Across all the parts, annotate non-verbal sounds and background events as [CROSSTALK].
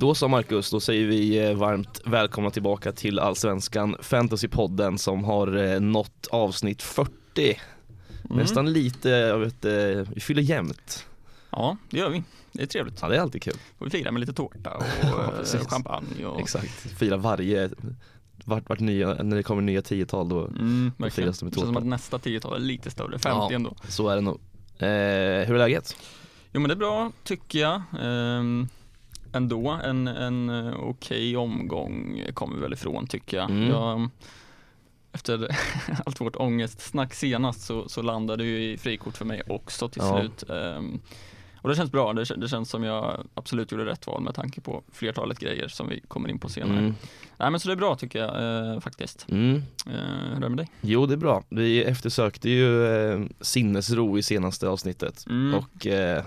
Då så Marcus, då säger vi eh, varmt välkomna tillbaka till Allsvenskan Fantasypodden som har eh, nått avsnitt 40 Mm. Nästan lite, jag vet eh, vi fyller jämnt Ja, det gör vi. Det är trevligt. Ja det är alltid kul, Får vi fira med lite tårta och [LAUGHS] Ja, eh, champagne och exakt Fira varje, vart, vart nya, när det kommer nya tiotal då, Mm, verkligen. firas Det det med känns som tårta. att nästa tiotal är lite större, 50 Ja. ändå. så är det nog eh, Hur är läget? Jo men det är bra tycker jag. Ehm, ändå en, en eh, okej omgång kommer vi väl ifrån tycker jag. Mm. jag efter [LAUGHS] allt vårt ångestsnack senast så, så landade ju i frikort för mig också till Ja. slut. Ehm, och det känns bra, det, det känns som jag absolut gjorde rätt val med tanke på flertalet grejer som vi kommer in på senare. Mm. Nej men så det är bra tycker jag eh, faktiskt. Mm. Eh, hur är det med dig? Jo det är bra, vi eftersökte ju eh, sinnesro i senaste avsnittet Mm. och eh,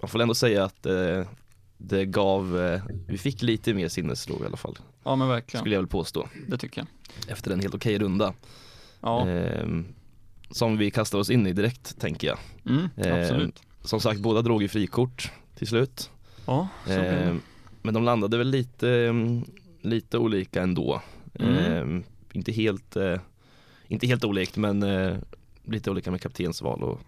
man får ändå säga att eh, det gav, eh, vi fick lite mer sinnesro i alla fall Ja men verkligen, skulle jag väl påstå det tycker jag. efter en helt okej runda Ja, Ehm, Som vi kastar oss in i direkt tänker jag mm, eh, absolut. Som sagt båda drog ju frikort till slut Ja, så det. Ehm, Men de landade väl lite, mm, lite olika ändå Mm. Ehm, Inte helt, eh, inte helt olikt men eh, lite olika med kaptensval och,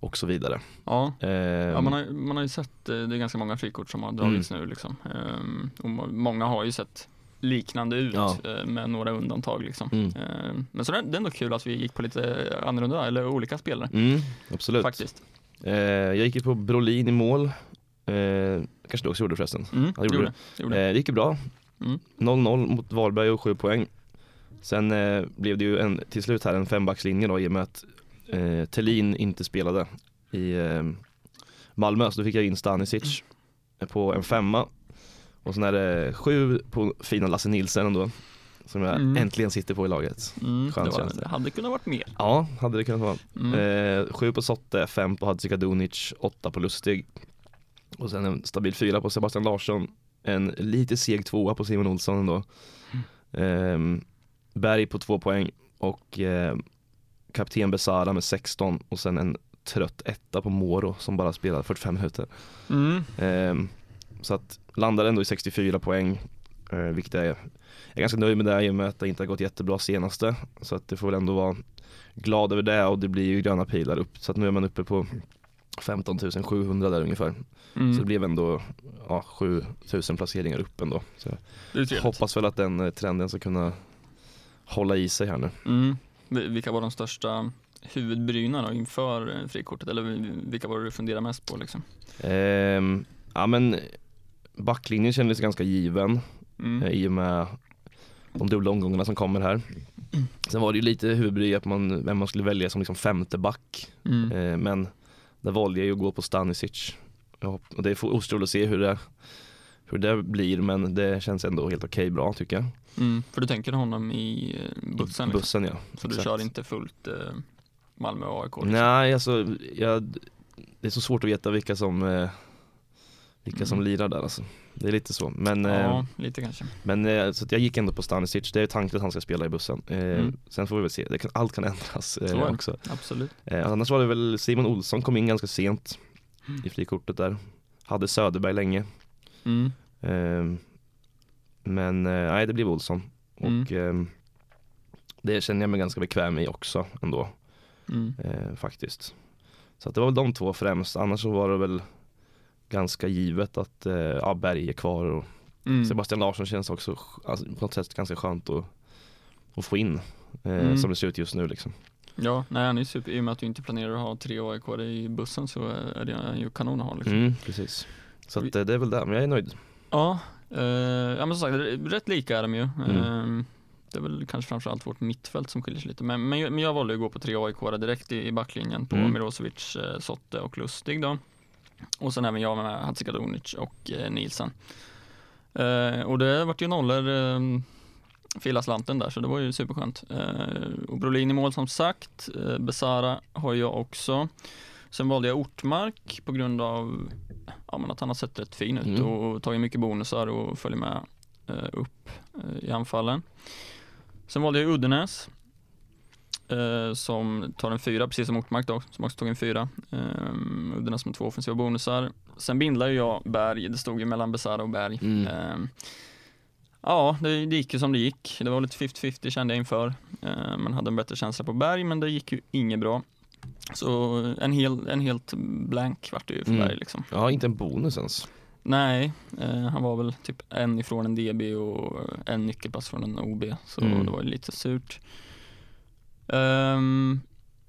och så vidare Ja. Ehm, Ja, man, har, man har ju sett, eh, det är ganska många frikort som har dragits nu liksom. Ehm, och må- många har ju sett liknande ut Ja. eh, med några undantag liksom. Mm. Ehm, men så det är ändå kul att vi gick på lite annorlunda, eller olika spelare. Mm, absolut. Faktiskt. Eh, jag gick ju på Brolin i mål. Eh, kanske du också gjorde förresten. Mm, Ja, gjorde gjorde det. Gjorde. Eh, det gick ju bra. Mm. 0-0 mot Varberg och 7 poäng. Sen eh, blev det ju en, till slut här en fembackslinje då i och med att eh, Thelin inte spelade i eh, Malmö. Så då fick jag in Stanisic på en femma. Och sen är det sju på fina Lasse Nilsson ändå. Som jag Mm. äntligen sitter på i laget. Mm, Skönt det, var, det. hade kunnat varit mer. Ja, hade det kunnat vara. Mm. Eh, sju på Sotte, fem på Hadzikadunic, åtta på Lustig. Och sen en stabil fyra på Sebastian Larsson. En lite seg tvåa på Simon Olsson ändå. Eh, Berg på två poäng och eh, kapten Besara med 16 och sen en trött etta på Moro som bara spelade 45 minuter. Mm. Eh, så att landade ändå i 64 poäng, eh, vilket är, jag är ganska nöjd med det i och med att det inte har gått jättebra senaste. Så att det får väl ändå vara glad över det och det blir ju gröna pilar upp. Så att nu är man uppe på 15 700 där ungefär. Mm. Så det blev ändå ja, 7000 placeringar upp ändå. Så hoppas väl att den eh, trenden ska kunna hålla i sig här nu. Mm. Vi- Vilka var de största huvudbryna inför eh, frikortet? Eller vilka var det du funderade mest på liksom? Ehm, ja men backlinjen kändes ganska given. Mm. eh, i och med de dubbla omgångarna som kommer här. Sen var det ju lite huvudbry att man, vem man skulle välja som liksom femte back. Mm. Eh, men där valde jag ju att gå på Stanisic. Och det får otroligt att se hur det, hur det blir men det känns ändå helt okej bra tycker jag. Mm. För du tänker honom i eh, bussen? Liksom. Bussen ja. Så du exakt. kör inte fullt eh, Malmö och AIK? Liksom. Nej alltså, jag, det är så svårt att veta vilka som eh, vilka som Mm. lirar där alltså. Det är lite så. Men, eh, Ja, lite kanske. men eh, så jag gick ändå på Stanisic. Det är tanken att han ska spela i bussen. Eh, Mm. Sen får vi väl se. Det kan, allt kan ändras eh, Så också. Absolut. Eh, annars var det väl Simon Olsson kom in ganska sent Mm. i frikortet där. Hade Söderberg länge. Mm. Eh, men nej, det blev Olsson. Mm. Och eh, det känner jag mig ganska bekväm i också ändå Mm. eh, faktiskt. Så det var väl de två främst. Annars så var det väl ganska givet att eh, ja, Berg är kvar och Mm. Sebastian Larsson känns också alltså, på något sätt ganska skönt att, att få in eh, Mm. som det ser ut just nu liksom. Ja, nej han är super. I och med att du inte planerar att ha tre aik i bussen så är det ju kanon att ha liksom. Mm, precis. Så att, eh, det är väl det, men jag är nöjd. Ja, eh, ja men som sagt, rätt lika är de ju. Mm. Eh, det är väl kanske framförallt vårt mittfält som skiljer sig lite. Men, men, jag- men jag valde att gå på tre aik direkt i, i backlinjen på Mm. Milosevic, eh, Sotte och Lustig då. Och sen även jag med Hadzikadunic och eh, Nielsen. Eh, och det vart ju nollor eh, för hela slanten där så det var ju superskönt. Eh, och Brolin i mål som sagt. Besara har jag också. Sen valde jag Ortmark på grund av ja, men att han har sett rätt fin ut Mm. och tagit mycket bonusar och följer med eh, upp eh, i anfallen. Sen valde jag Uddenäs. eh, som tar en fyra, precis som Ortmark då, som också tog en fyra. Um, Uddenäs med två offensiva bonusar. Sen bindlar jag Berg, det stod ju mellan Besara och Berg. Mm. Ehm, ja, det, det gick ju som det gick. Det var lite 50-50 kände jag inför. Ehm, man hade en bättre känsla på Berg, men det gick ju inget bra. Så en, hel, en helt blank vart det ju för Mm. Berg liksom. Ja, inte en bonus ens. Nej, eh, han var väl typ en ifrån en DB och en nyckelpass från en OB, så Mm. det var ju lite surt. Ehm,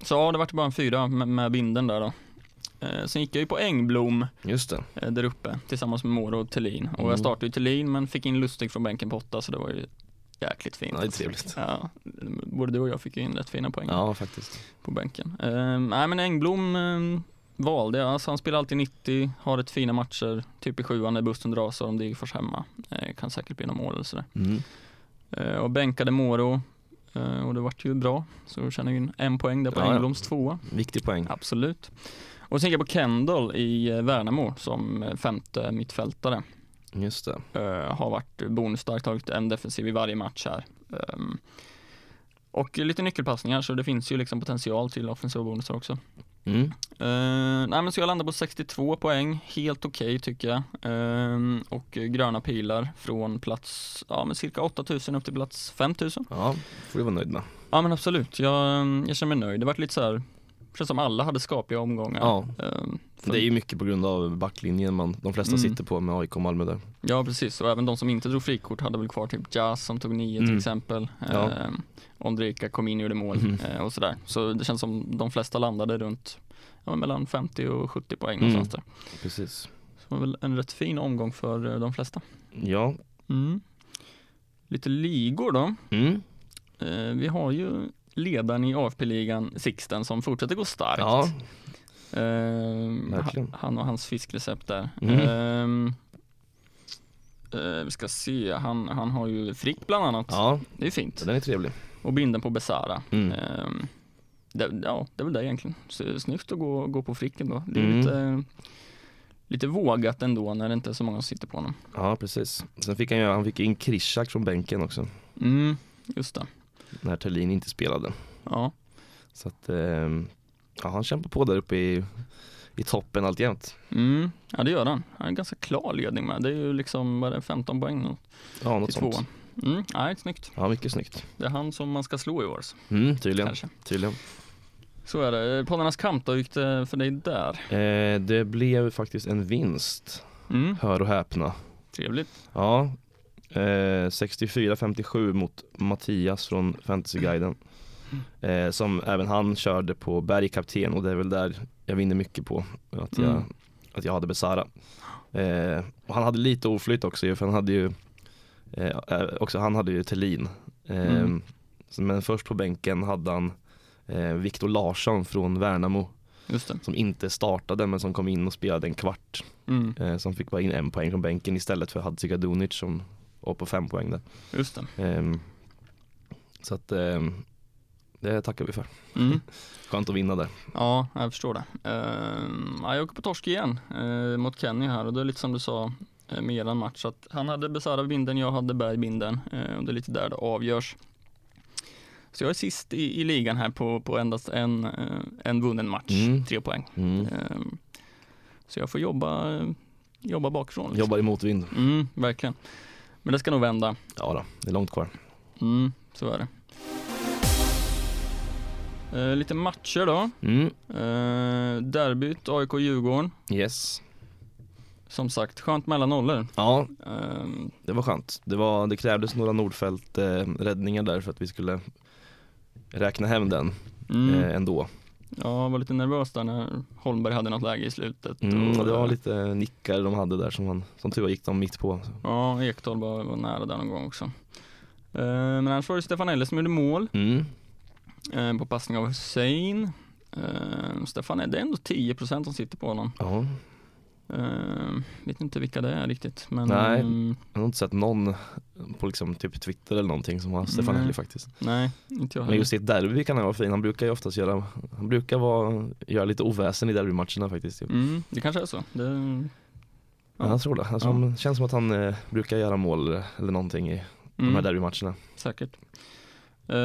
så ja, det vart bara en fyra med, med binden där då. Eh, sen gick jag ju på Engblom Just det. eh, där uppe tillsammans med Moro och Thelin. Och Mm. jag startade ju Thelin men fick in Lustig från bänken på åtta så det var ju jäkligt fint. Ja, det är trevligt. Ja, både du och jag fick ju in rätt fina poäng Ja, faktiskt. på bänken. Eh, nej men Engblom eh, valde jag, alltså han spelar alltid 90, har rätt fina matcher, typ i sjuan när bussen dras om Degerfors hemma. Eh, kan säkert bli någon mål eller sådär. Mm. Eh, och bänkade Moro eh, och det vart ju bra. Så känner ju in en poäng där på Ja, ja. Engbloms tvåa. Viktig poäng. Absolut. Och sen gick jag på Kendall i eh, Värnamo som eh, femte mittfältare. Just det. Eh, har varit bonusstark, tagit en defensiv i varje match här. Ehm, och lite nyckelpassningar så det finns ju liksom potential till offensiva bonusar också. Mm. Uh, nej men så jag landar på 62 poäng, helt okej tycker jag. Ehm, och gröna pilar från plats, ja men cirka 8000 upp till plats 5000. Ja, får du vara nöjd med. Ja men absolut, jag, jag känner mig nöjd. Det vart lite så här, känns som alla hade skapliga omgångar. Ja. Ehm, för- Det är ju mycket på grund av backlinjen man, de flesta Mm. sitter på med AIK och Malmö där. Ja precis, och även de som inte drog frikort hade väl kvar typ Jazz som tog nio till Mm. exempel. Ja. Ehm, Ondrejka kom in och gjorde mål Mhm. eh, och sådär. Så det känns som de flesta landade runt ja, mellan 50 och 70 poäng Mm. någonstans där. Precis. Så det var väl en rätt fin omgång för eh, de flesta. Ja. Mm. Lite ligor då. Mm. Eh, vi har ju ledaren i AFP-ligan, Sixten, som fortsätter gå starkt. Ja. Verkligen. han, och hans fiskrecept där. Mm. Eh, vi ska se, han, han har ju Frick bland annat. ja, Det är fint. den är trevlig. Och binden på Besara. Mm. Ehm, det, ja, det är väl det egentligen. Snyggt att gå, gå på Fricken då. Det är Mm. lite, lite vågat ändå när det inte är så många som sitter på honom. Ja, precis. Sen fick han ju, han fick in Krishak från bänken också. Mm, just det. När Thelin inte spelade. Ja. Så att, ehm, ja han kämpar på där uppe i, i toppen alltjämt. Mm, ja det gör han. Han en ganska klar ledning med. Det är ju liksom, vad är det, 15 poäng nu Ja, något sånt. tvåan. Mm, nej, snyggt. Ja, mycket snyggt. Det är han som man ska slå i år. Mm, tydligen. Kanske. tydligen. Så är det. Poddarnas kamp då, hur gick det för dig där? Eh, det blev faktiskt en vinst, Mm, hör och häpna. trevligt. Ja, eh, 64-57 mot Mattias från Fantasyguiden. Eh, som även han körde på Berg kapten och det är väl där jag vinner mycket på att jag, Mm. att jag hade Besara. Eh, och han hade lite oflyt också för han hade ju eh, eh, också han hade ju Thelin. Eh, Mm. Men först på bänken hade han eh, Viktor Larsson från Värnamo som inte startade men som kom in och spelade en kvart. Mm, som fick bara in en poäng från bänken istället för Hadzikadunic som var på fem poäng där. just det. Ehm, så att ehm, det tackar vi för. Mm. [LAUGHS] Skönt att vinna där. Ja, jag förstår det. Ja, jag åker på torsk igen eh, mot Kenny här och det är lite som du sa eh, med eran match att han hade Besara binden, jag hade Berg binden eh, och det är lite där det avgörs. Så jag är sist i, i ligan här på, på endast en, en vunnen match, Mm. tre poäng. Mm. Så jag får jobba, jobba bakifrån. Liksom. Jobbar i motvind. Mm, verkligen. Men det ska nog vända. Ja då, det är långt kvar. Mm, så är det. Eh, lite matcher då. Mm. Eh, derbyt AIK-Djurgården. Yes. Som sagt, skönt mellan nollor. Ja, Ehm, det var skönt. Det, var, det krävdes några Nordfält eh, där för att vi skulle räkna hem den mm, eh, ändå. Jag var lite nervös där när Holmberg hade något läge i slutet. Mm, och det var eh, lite nickar de hade där som, man, som tur var gick de mitt på. Ja, Ekdal var, var nära där någon gång också. Eh, men annars var det Stefan Elle som gjorde mål Mm. eh, på passning av Hussein. Uh, Stefan, det är ändå 10% som sitter på honom. Ja, Uh, vet inte vilka det är riktigt men Nej. ehm, jag har inte sett någon på liksom typ Twitter eller någonting som har Stefan. Helly faktiskt. nej, inte jag Men heller. just i ett derby kan han vara fin. Han brukar ju oftast göra, han brukar vara, göra lite oväsen i derbymatcherna faktiskt. ju. Mm, det kanske är så. Det, Ja. Jag tror det. Alltså, Ja. Det känns som att han eh, brukar göra mål eller någonting i de här mm, derbymatcherna. säkert. Eh,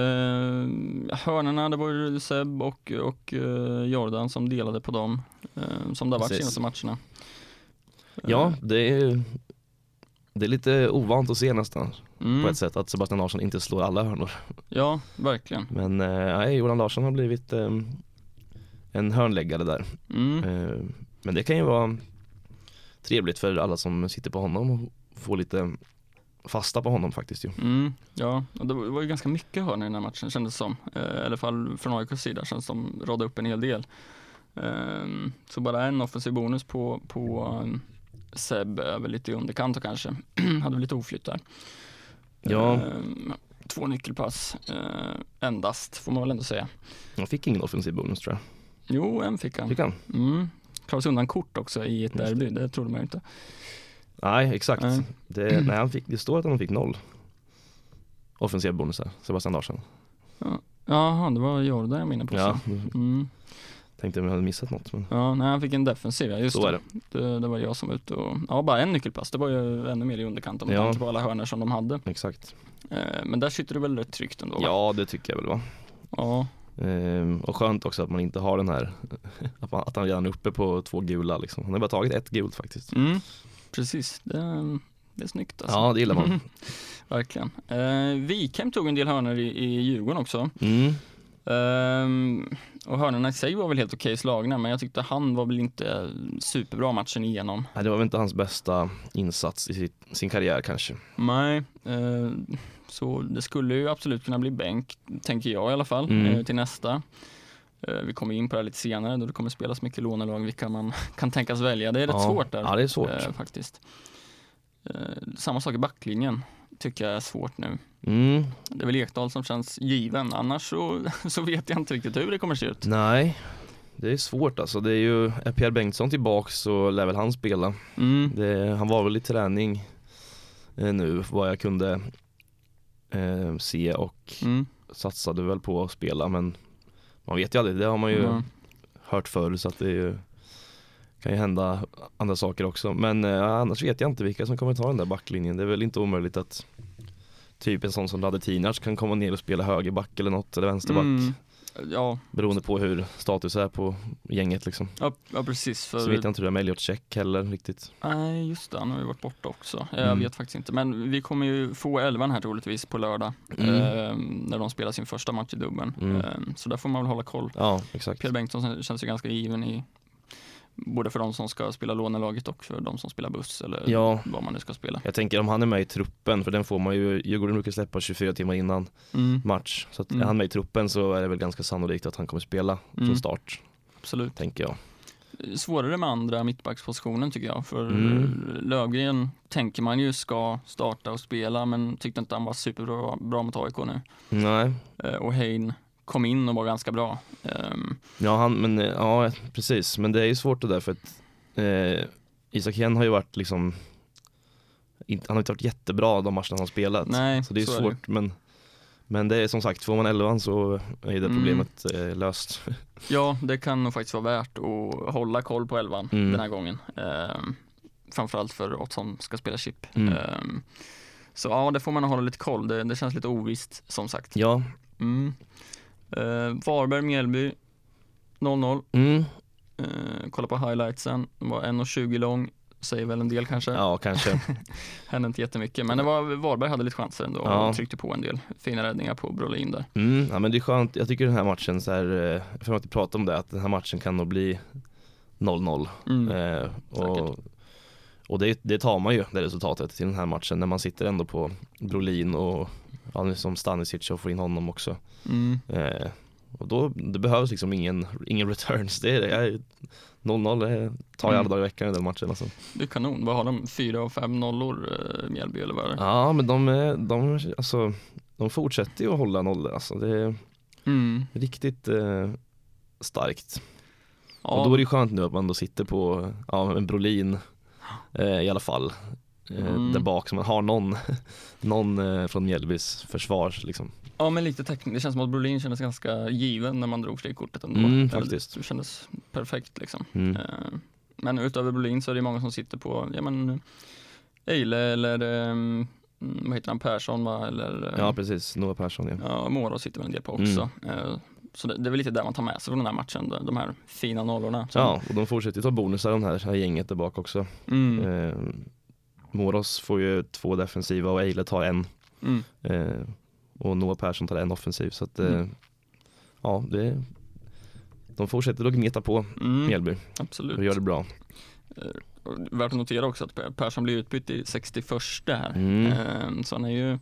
hörnorna, det var ju Seb och, och eh, Jordan som delade på dem, eh, som det har varit senaste matcherna. Ja, det är, det är lite ovant att se nästan mm, på ett sätt att Sebastian Larsson inte slår alla hörnor. Ja, verkligen. Men eh, nej, Jordan Larsson har blivit eh, en hörnläggare där. Mm. Eh, men det kan ju vara trevligt för alla som sitter på honom och få lite fasta på honom faktiskt ju. Mm, ja, det var ju ganska mycket hörnor i den här matchen kändes det som. I alla fall från AIKs sida känns det som radade upp en hel del. Ehm, så bara en offensiv bonus på, på Seb väl lite i underkant och kanske. [CLEARS THROAT] Hade lite oflytt där. Ja. Ehm, två nyckelpass eh, endast får man väl ändå säga. Han fick ingen offensiv bonus tror jag. Jo, en fick han. Fick han? Mm. Klarade sig undan kort också i ett Just derby, det trodde man ju inte. Nej, exakt. Nej. Det, nej, han fick, det står att han fick noll offensiva bonusar, Sebastian Larsson. Jaha, det var Jordan jag minns på. Ja. Mm. Tänkte om jag hade missat något. Men Ja, nej han fick en defensiv, ja just så är det. det. det. Det var jag som var ute och, ja bara en nyckelpass, det var ju ännu mer i underkant om Ja. tanke på alla hörnor som de hade. Exakt. Eh, men där sitter det väl rätt tryggt ändå? va? Ja, det tycker jag väl va. Ja, Ehm, och skönt också att man inte har den här, [LAUGHS] att, man, att han redan är uppe på två gula liksom. Han har bara tagit ett gult faktiskt. mm. precis. Det, det är snyggt alltså. Ja, det gillar man. [LAUGHS] Verkligen. Eh, Wikheim tog en del hörnor i, i Djurgården också. Mm. Ehm, och hörnorna i sig var väl helt okej slagna, men jag tyckte han var väl inte superbra matchen igenom. Nej, det var väl inte hans bästa insats i sitt, sin karriär kanske. Nej, eh, så det skulle ju absolut kunna bli bänk, tänker jag i alla fall, Mm. eh, till nästa. Eh, vi kommer in på det lite senare då det kommer spelas mycket lånelag, vilka man [LAUGHS] kan tänkas välja. Det är rätt ja. svårt där Ja, det är svårt. faktiskt. Samma sak i backlinjen, tycker jag är svårt nu. Mm. Det är väl Ekdal som känns given, annars så, [LAUGHS] så vet jag inte riktigt hur det kommer se ut. Nej, det är svårt alltså. Det är ju, är Pierre Bengtsson tillbaks så lär väl han spela. Mm. Det, han var väl i träning eh, nu vad jag kunde eh, se och Mm. satsade väl på att spela men man vet ju aldrig, det har man ju hört förr så att det är ju, kan ju hända andra saker också. Men eh, annars vet jag inte vilka som kommer ta den där backlinjen. Det är väl inte omöjligt att typ en sån som Radetinac kan komma ner och spela högerback eller något eller vänsterback. Mm. Ja, Beroende på hur status är på gänget liksom. ja, ja, precis. För Så vet jag inte hur det är med Elliot Check heller riktigt. Nej, just det. Han har ju varit borta också. Jag Mm. vet faktiskt inte. Men vi kommer ju få elvan här troligtvis på lördag. Mm. Eh, när de spelar sin första match i dubbeln. Mm. Eh, så där får man väl hålla koll. Ja, exakt. Pierre Bengtsson känns ju ganska given i både för de som ska spela lånelaget och för de som spelar buss eller Ja. vad man nu ska spela. Jag tänker om han är med i truppen, för den får man ju, Djurgården brukar släppa 24 timmar innan Mm, match. Så att Mm. är han med i truppen så är det väl ganska sannolikt att han kommer spela Mm. från start, absolut. tänker jag. Svårare med andra mittbackspositionen tycker jag. För Mm. Lövgren tänker man ju ska starta och spela men tyckte inte han var superbra bra mot AIK nu. Nej, Eh, och Hein kom in och var ganska bra. Ehm, ja han, men eh, ja precis, men det är ju svårt det där för att eh, Isak Hien har ju varit liksom inte, han har inte varit jättebra de matcherna han har spelat. Nej, så det är så är svårt men men det är som sagt, får man elvan så är det Mm. problemet eh, löst. [LAUGHS] Ja, det kan nog faktiskt vara värt att hålla koll på elvan Mm. den här gången. Ehm, framförallt för oss som ska spela chip. Mm. Ehm, så ja, det får man hålla lite koll. Det, det känns lite ovisst som sagt. Ja, Mm. Uh, Varberg, Mjällby 0-0. mm. Eh, kolla på highlightsen. Den var 1.20 lång. Säger väl en del kanske. ja kanske. [LAUGHS] Hände inte jättemycket. Men det var, Varberg hade lite chanser ändå Ja. och tryckte på en del fina räddningar på Brolin där. Mm, ja men det är skönt, jag tycker den här matchen så här, eh, får inte prata om det, att den här matchen kan nog bli 0-0 Mm. eh, och, och det, det tar man ju det resultatet till den här matchen när man sitter ändå på Brolin och ja, nu som Stanisic och får in honom också Mm. eh, och då, det behövs liksom ingen, ingen returns, det är det, jag är- 0-0 det tar jag alla Mm. dagar i veckan i den matchen alltså. Det är kanon. Vad har de? Fyra och fem nollor eh, Mjällby eller vad är det? Ja men de, de, alltså, de fortsätter ju att hålla nollor alltså, det är Mm. riktigt eh, starkt Ja, Och då är det skönt nu att man då sitter på ja, en Brolin eh, i alla fall Mm. där bak så man har någon, [LAUGHS] någon eh, från Mjällbys försvar liksom. ja, men lite täckning. Det känns som att Brolin kändes ganska given när man drog frikortet ändå. Mm, faktiskt. Det kändes perfekt liksom. Mm. Eh, Men utöver Brolin så är det många som sitter på, ja men Eile eller mm, vad heter han, Persson va? Eller, eh, Ja precis, Noah Persson ja. Ja, Mora sitter väl en del på också. Eh, Så det, det är väl lite där man tar med sig från den här matchen, de- här fina nollorna. Ja, och de fortsätter ta bonusar de här, här gänget där bak också. Mm, Eh, Moros får ju två defensiva och Eile tar en. mm, Eh, och Noah Persson tar en offensiv. Så att, eh, Mm. ja, det, de fortsätter att gneta på mm, Mjällby absolut. och gör det bra. Och Värt att notera också att Per- Persson blir utbytt i 61 här. Mm. Ehm, Så han är ju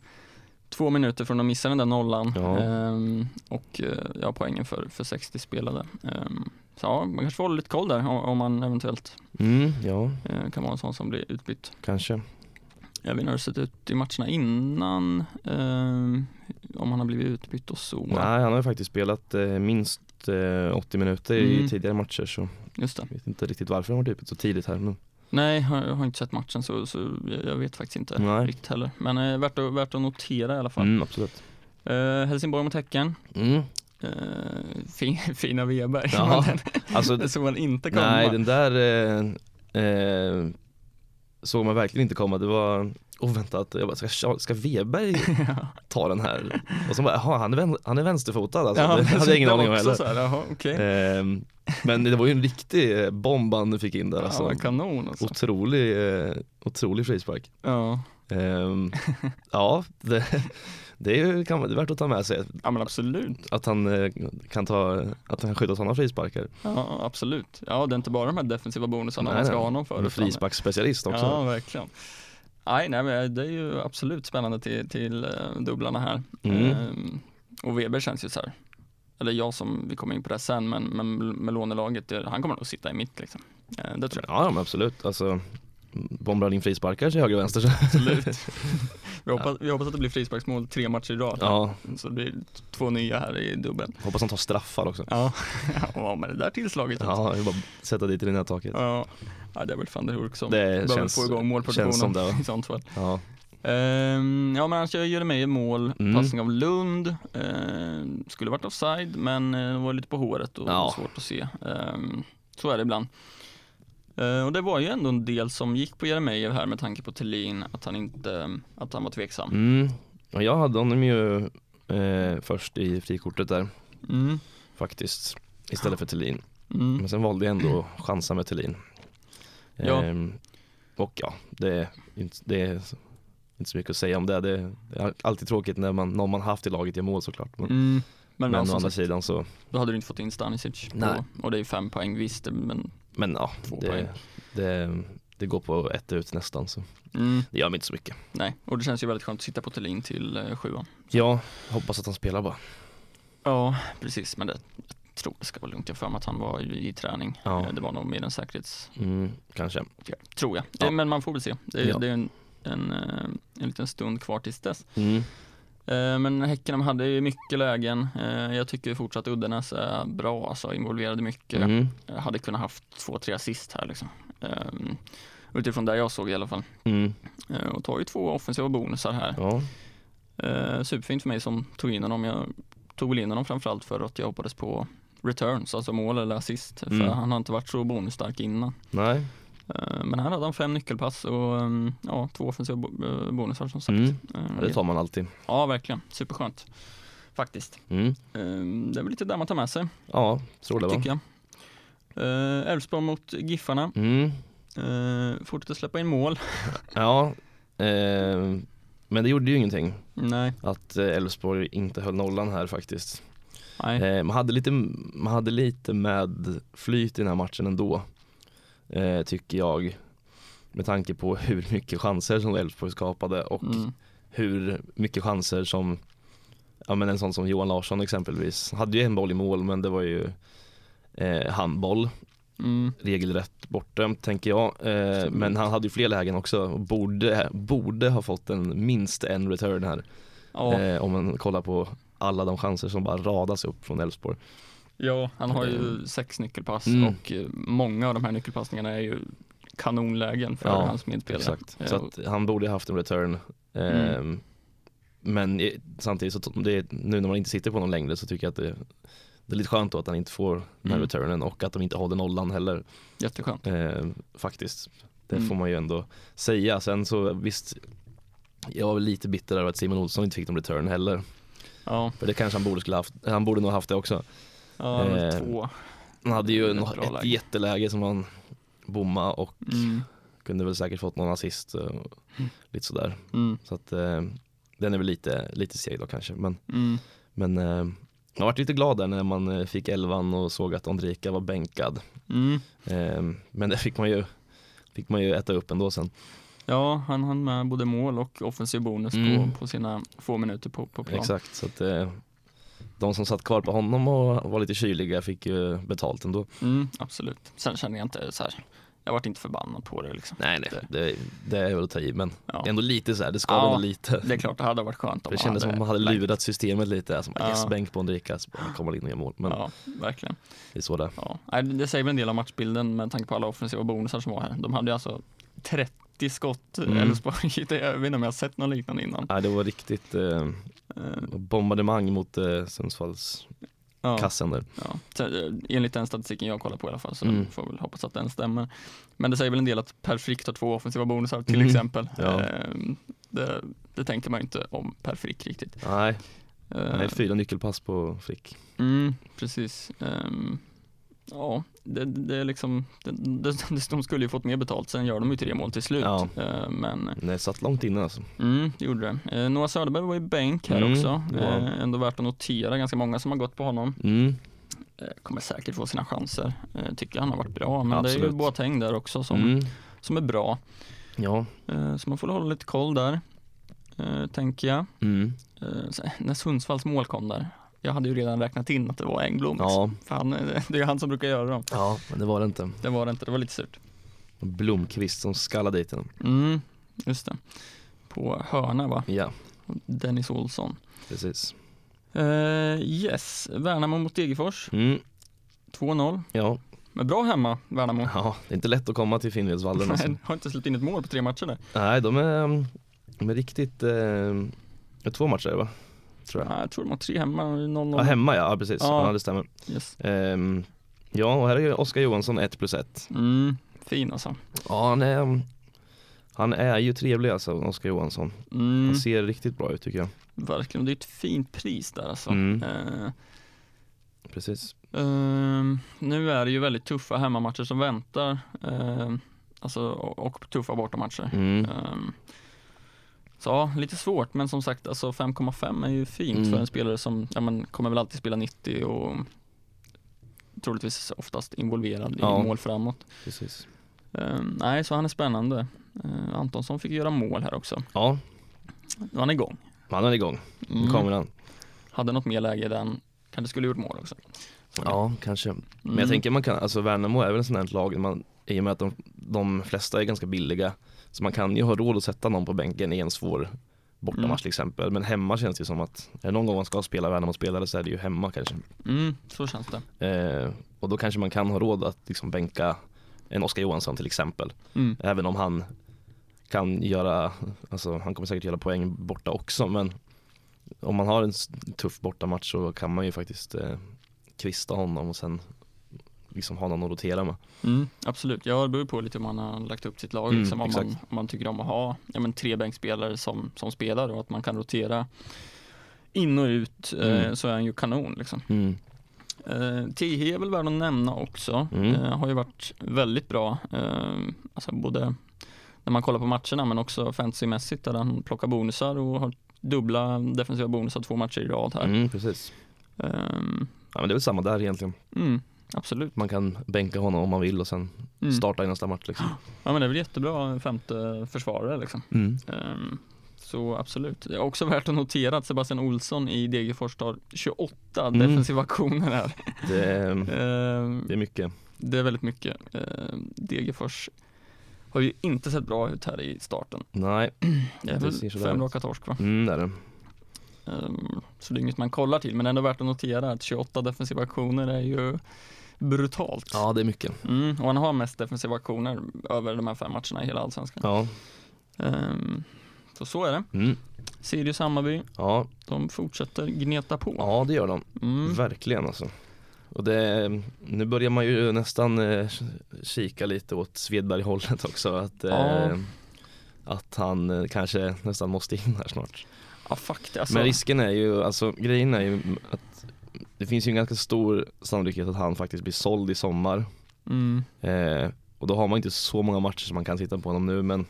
två minuter från att missa den där nollan Ja. Ehm, och eh, ja, poängen för, för 60 spelade. Så ja, man kanske får hålla lite koll där om, man eventuellt Mm, ja, eh, kan vara en sån som blir utbytt. kanske. Jag vet inte hur det sett ut i matcherna innan, ehm, om han har blivit utbytt och så. Nej, han har ju faktiskt spelat eh, minst eh, 80 minuter Mm. i tidigare matcher så Just det. jag vet inte riktigt varför han varit utbytt så tidigt här. Men, Nej, jag har- jag har inte sett matchen så, så jag- jag vet faktiskt inte Nej. riktigt heller. Men eh, värt, att, värt att notera i alla fall. mm, absolut. Eh, Helsingborg mot Häcken. Mm. Eh, fin, [LAUGHS] fina Weberg. Ja, [LAUGHS] Men Alltså, den [LAUGHS] såg man inte komma. nej, den där eh, eh, såg man verkligen inte komma. Det var oväntat. Jag bara, ska, ska Weberg ta den här? Och så bara, jaha, han är, vän, han är vänsterfotad alltså. det hade jag ingen aning om heller. Så här, jaha, okej. Ehm, men det var ju en riktig eh, bomb han fick in där Ja, alltså. kanon alltså. Otrolig, eh, otrolig frispark. Ja. Ehm, ja, det, det är ju kan, det är värt att ta med sig ja, men absolut. att han eh, kan ta, att han kan skjuta sådana frisparkar. Ja, absolut. Ja, det är inte bara de här defensiva bonusarna Nej, man ska nej. ha honom för. Frisparksspecialist också. Ja, verkligen. Nej, nej, men det är ju absolut spännande till, till eh, dubblarna här. Mm. Ehm, och Weber känns ju så här, eller jag som, vi kommer in på det sen, men, men med lånelaget, han kommer nog sitta i mitt liksom. Eh, det tror jag. Ja, men absolut. Alltså, bombar in frisparkar till höger och vänster. Absolut. [LAUGHS] vi, hoppas, vi hoppas att det blir frisparksmål tre matcher i rad. Ja, Så det blir två nya här i dubbeln. hoppas han tar straffar också. Ja, [LAUGHS] ja med det där tillslaget. Ja, jag bara sätta dit i det nättaket. Ja. ja, det är väl van der Hurk som Det behöver känns- få igång målproduktionen det, [LAUGHS] i sånt fall. Ja. Ehm, ja men annars gör Jeremejeff mål, Mm. passning av Lund, Ehm, skulle varit offside men eh, det var lite på håret och Ja. svårt att se. Ehm, så är det ibland. Ehm, och det var ju ändå en del som gick på Jeremejeff här med tanke på Thelin, att han inte, att han var tveksam. Mm. Och jag hade honom ju eh, först i frikortet där Mm. faktiskt. Istället för Thelin. Mm. Men sen valde jag ändå att chansa med Thelin. Ja. Ehm, och ja, det, är inte- det är inte så mycket att säga om det. Det det är alltid tråkigt när man, någon man haft i laget gör mål såklart. Men, Mm. Men, men å andra sidan så, då hade du inte fått in Stanisic på, Nej. och det är ju fem poäng visst, men men ja, det, det, det går på ett ut nästan så mm, det gör mig inte så mycket. nej. Och det känns ju väldigt skönt att sitta på Thelin till eh, sjuan. Ja, hoppas att han spelar bara. Ja, precis, men det jag tror det ska vara lugnt. Jag för mig att han var i, i träning. Ja. Eh, Det var nog mer en säkerhets, Mm, kanske. tror jag. Ja. Men man får väl se. Det är, Ja. det är en, en, eh, en liten stund kvar tills dess. Mm. Eh, Men Häcken de hade ju mycket lägen. Eh, Jag tycker fortsatt Uddenäs är bra, alltså involverade mycket. Mm. Jag hade kunnat haft två, tre assist här liksom. Eh, Utifrån det jag såg i alla fall. Mm. Eh, Och tar ju två offensiva bonusar här. Ja. Eh, superfint för mig som tog in honom. Jag tog väl in honom framförallt för att jag hoppades på returns, alltså mål eller assist. För Mm. han har inte varit så bonusstark innan. Nej. Eh, men här hade han fem nyckelpass och um, ja, två offensiva eh, bonusar som sagt. Mm. Eh, Ja, det tar man alltid. Ja, verkligen. Superskönt. Faktiskt. Mm. Det är väl lite där man tar med sig, Ja, tror det va. tycker jag. Eh, Elfsborg mot Giffarna. Mm. Fortsätter släppa in mål. [LAUGHS] Ja, eh, men det gjorde ju ingenting Nej, att Elfsborg inte höll nollan här faktiskt. nej. Man, hade lite, man hade lite med flyt i den här matchen ändå, eh, tycker jag. Med tanke på [LAUGHS] hur mycket chanser som Elfsborg skapade och Mm. hur mycket chanser som Ja men en sån som Johan Larsson exempelvis, hade ju en boll i mål men det var ju eh, handboll, Mm. regelrätt bortdömt tänker jag. Eh, men han hade ju fler lägen också och borde, borde ha fått en, minst en return här. Ja, Eh, om man kollar på alla de chanser som bara radas upp från Elfsborg. Ja, han har ju sex nyckelpass Mm. och eh, många av de här nyckelpassningarna är ju kanonlägen för Ja, hans medspelare. Exakt, så att han borde ha haft en return. Eh, Mm. Men samtidigt så det, nu när man inte sitter på någon längre så tycker jag att det, det är lite skönt då att han inte får den här Mm. returnen och att de inte håller nollan heller. Jätteskönt. Eh, faktiskt. Det Mm. får man ju ändå säga. Sen så visst, Jag var lite bitter över att Simon Olsson inte fick någon return heller. Ja, För det kanske han borde skulle haft, han borde nog haft det också. Ja Eh, två. Han hade ju ett läge. jätteläge som han bomma och Mm, kunde väl säkert fått någon assist och Mm. lite sådär. mm, Så att eh, den är väl lite, lite seg då kanske. Men, mm. men eh, jag varit lite glad där när man eh, fick elvan och såg att Ondrejka var bänkad. Mm. Eh, men det fick man ju fick man ju äta upp ändå sen. Ja, han hann med både mål och offensiv bonus Mm. på, på sina få minuter på, på plan. Exakt, så att eh, de som satt kvar på honom och var lite kyliga fick ju betalt ändå. Mm, absolut. Sen känner jag inte så här. jag vart inte förbannad på det liksom. Nej, nej, det, det är väl att ta i, men Ja. ändå lite så här, det ska Ja, lite. Det är klart det hade varit skönt om Det kändes som att man hade lurat systemet lite, alltså, Ja. yes, bänk på Ondrejka, så kommer in och gör mål. Men Ja, verkligen. det är så det. Ja. Det säger väl en del av matchbilden med tanke på alla offensiva bonusar som var här. De hade ju alltså 30 skott, Mm. Elfsborg. [LAUGHS] Jag vet inte om jag har sett något liknande innan. Nej, det var riktigt eh, Eh, bombardemang mot eh, Sundsvalls Ja, kassen där. ja. Så, eh, enligt den statistiken jag kollar på i alla fall så Mm. får väl hoppas att den stämmer. Men det säger väl en del att Per Frick tar två offensiva bonusar till Mm. exempel. Ja. Eh, Det, det tänkte man ju inte om Per Frick riktigt. Nej, Eh, nej, fyra nyckelpass på Frick. Mm, precis. Ehm, ja, det, det är liksom, [LAUGHS] det, de skulle ju fått mer betalt, sen gör de ju tre mål till slut. Ja. Eh, men Det satt långt inne alltså. mm, det gjorde det. Eh, Noah Söderberg var ju bänk här Mm, också. ja. Eh, ändå värt att notera, ganska många som har gått på honom. Mm. Kommer säkert få sina chanser. Tycker han har varit bra, men det är ju Absolut. Boateng där också som, Mm. som är bra. Ja. Så man får hålla lite koll där, tänker jag. Mm. När Sundsvalls mål kom där, jag hade ju redan räknat in att det var Engblom. Ja. För han, eh, det är han som brukar göra dem. ja, men det var det inte. Det var det inte, det var lite surt. Blomqvist som skallade dit den. Mm, just det. På hörna va? Ja, Dennis Olsson. precis. Eh, yes, Värnamo mot Degerfors. Mm. 2-0. Ja. Men bra hemma, Värnamo. ja, det är inte lätt att komma till Finnvedsvallen alltså. Nej, [LAUGHS] har inte släppt in ett mål på tre matcher där. Nej, de är, de är riktigt, eh, två matcher va? Tror jag. Nej, jag tror de har tre hemma, 0-0. Ja, hemma ja, ja precis. Ja. Ja. det stämmer. Yes. Ehm, ja, och här är Oskar Johansson 1 plus 1. Mm, fin alltså. Ja, han är, han är ju trevlig alltså, Oskar Johansson. Mm, Han ser riktigt bra ut tycker jag. verkligen, det är ett fint pris där alltså. Mm. Eh, Precis. Ehm, nu är det ju väldigt tuffa hemmamatcher som väntar. Ehm, alltså, och, och tuffa bortamatcher. Mm. Ehm, så ja, lite svårt men som sagt alltså 5,5 är ju fint Mm. för en spelare som ja, men, kommer väl alltid spela 90 och troligtvis oftast involverad Ja. i mål framåt. Precis. Ehm, nej, så han är spännande. Ehm, Antonsson fick göra mål här också. Ja, Nu är han igång. han är igång. Nu Mm. kommer han. Hade något mer läge den kanske skulle gjort mål också. Ja, kanske. Men Mm. jag tänker man kan, alltså Värnamo är väl en sån här lag, man, i och med att de, de flesta är ganska billiga, så man kan ju ha råd att sätta någon på bänken i en svår bortamatch Mm. till exempel. Men hemma känns det som att, är det någon gång man ska spela Värnamo-spelare så är det ju hemma kanske. Mm, så känns det. Eh, och då kanske man kan ha råd att liksom bänka en Oskar Johansson till exempel. Mm. Även om han kan göra, alltså han kommer säkert göra poäng borta också men om man har en tuff bortamatch så kan man ju faktiskt eh, kvista honom och sen liksom ha någon att rotera med. Mm, absolut, ja det beror på lite hur man har lagt upp sitt lag. Mm, liksom, om, man, om man tycker om att ha ja, men, tre bänkspelare som, som spelar och att man kan rotera in och ut eh, Mm. så är han ju kanon. Liksom. Mm. Eh, Tihi är väl värd att nämna också. Mm. Eh, har ju varit väldigt bra, eh, alltså både när man kollar på matcherna men också fantasymässigt där han plockar bonusar och har dubbla defensiva bonusar två matcher i rad här. Mm, precis. Ehm, Ja, men det är väl samma där egentligen. mm, absolut. Man kan bänka honom om man vill och sen Mm. starta i nästa match liksom. Ja men det är väl jättebra femte försvarare liksom. Mm. Ehm, så absolut. Det är också värt att notera att Sebastian Olsson i Degerfors tar 28 Mm. defensiva aktioner här. Det, är, Ehm, det är mycket. det är väldigt mycket. Ehm, Degerfors har ju inte sett bra ut här i starten. Nej, [CLEARS THROAT] Det är väl fem raka torsk va? mm, det är det. Så det är inget man kollar till men ändå värt att notera att 28 defensiva aktioner är ju brutalt. Ja, det är mycket. Mm, och han har mest defensiva aktioner över de här fem matcherna i hela allsvenskan. Ja, Ehm, så så är det. mm. Sirius Hammarby, ja, de fortsätter gneta på. ja det gör de. Mm. Verkligen alltså. Och det, nu börjar man ju nästan eh, kika lite åt Svedberg-hållet också. Att, eh, Ja. att han eh, kanske nästan måste in här snart. Ja fuck det, alltså, Men risken är ju, alltså grejen är ju att det finns ju en ganska stor sannolikhet att han faktiskt blir såld i sommar. mm, Eh, och då har man inte så många matcher som man kan sitta på honom nu men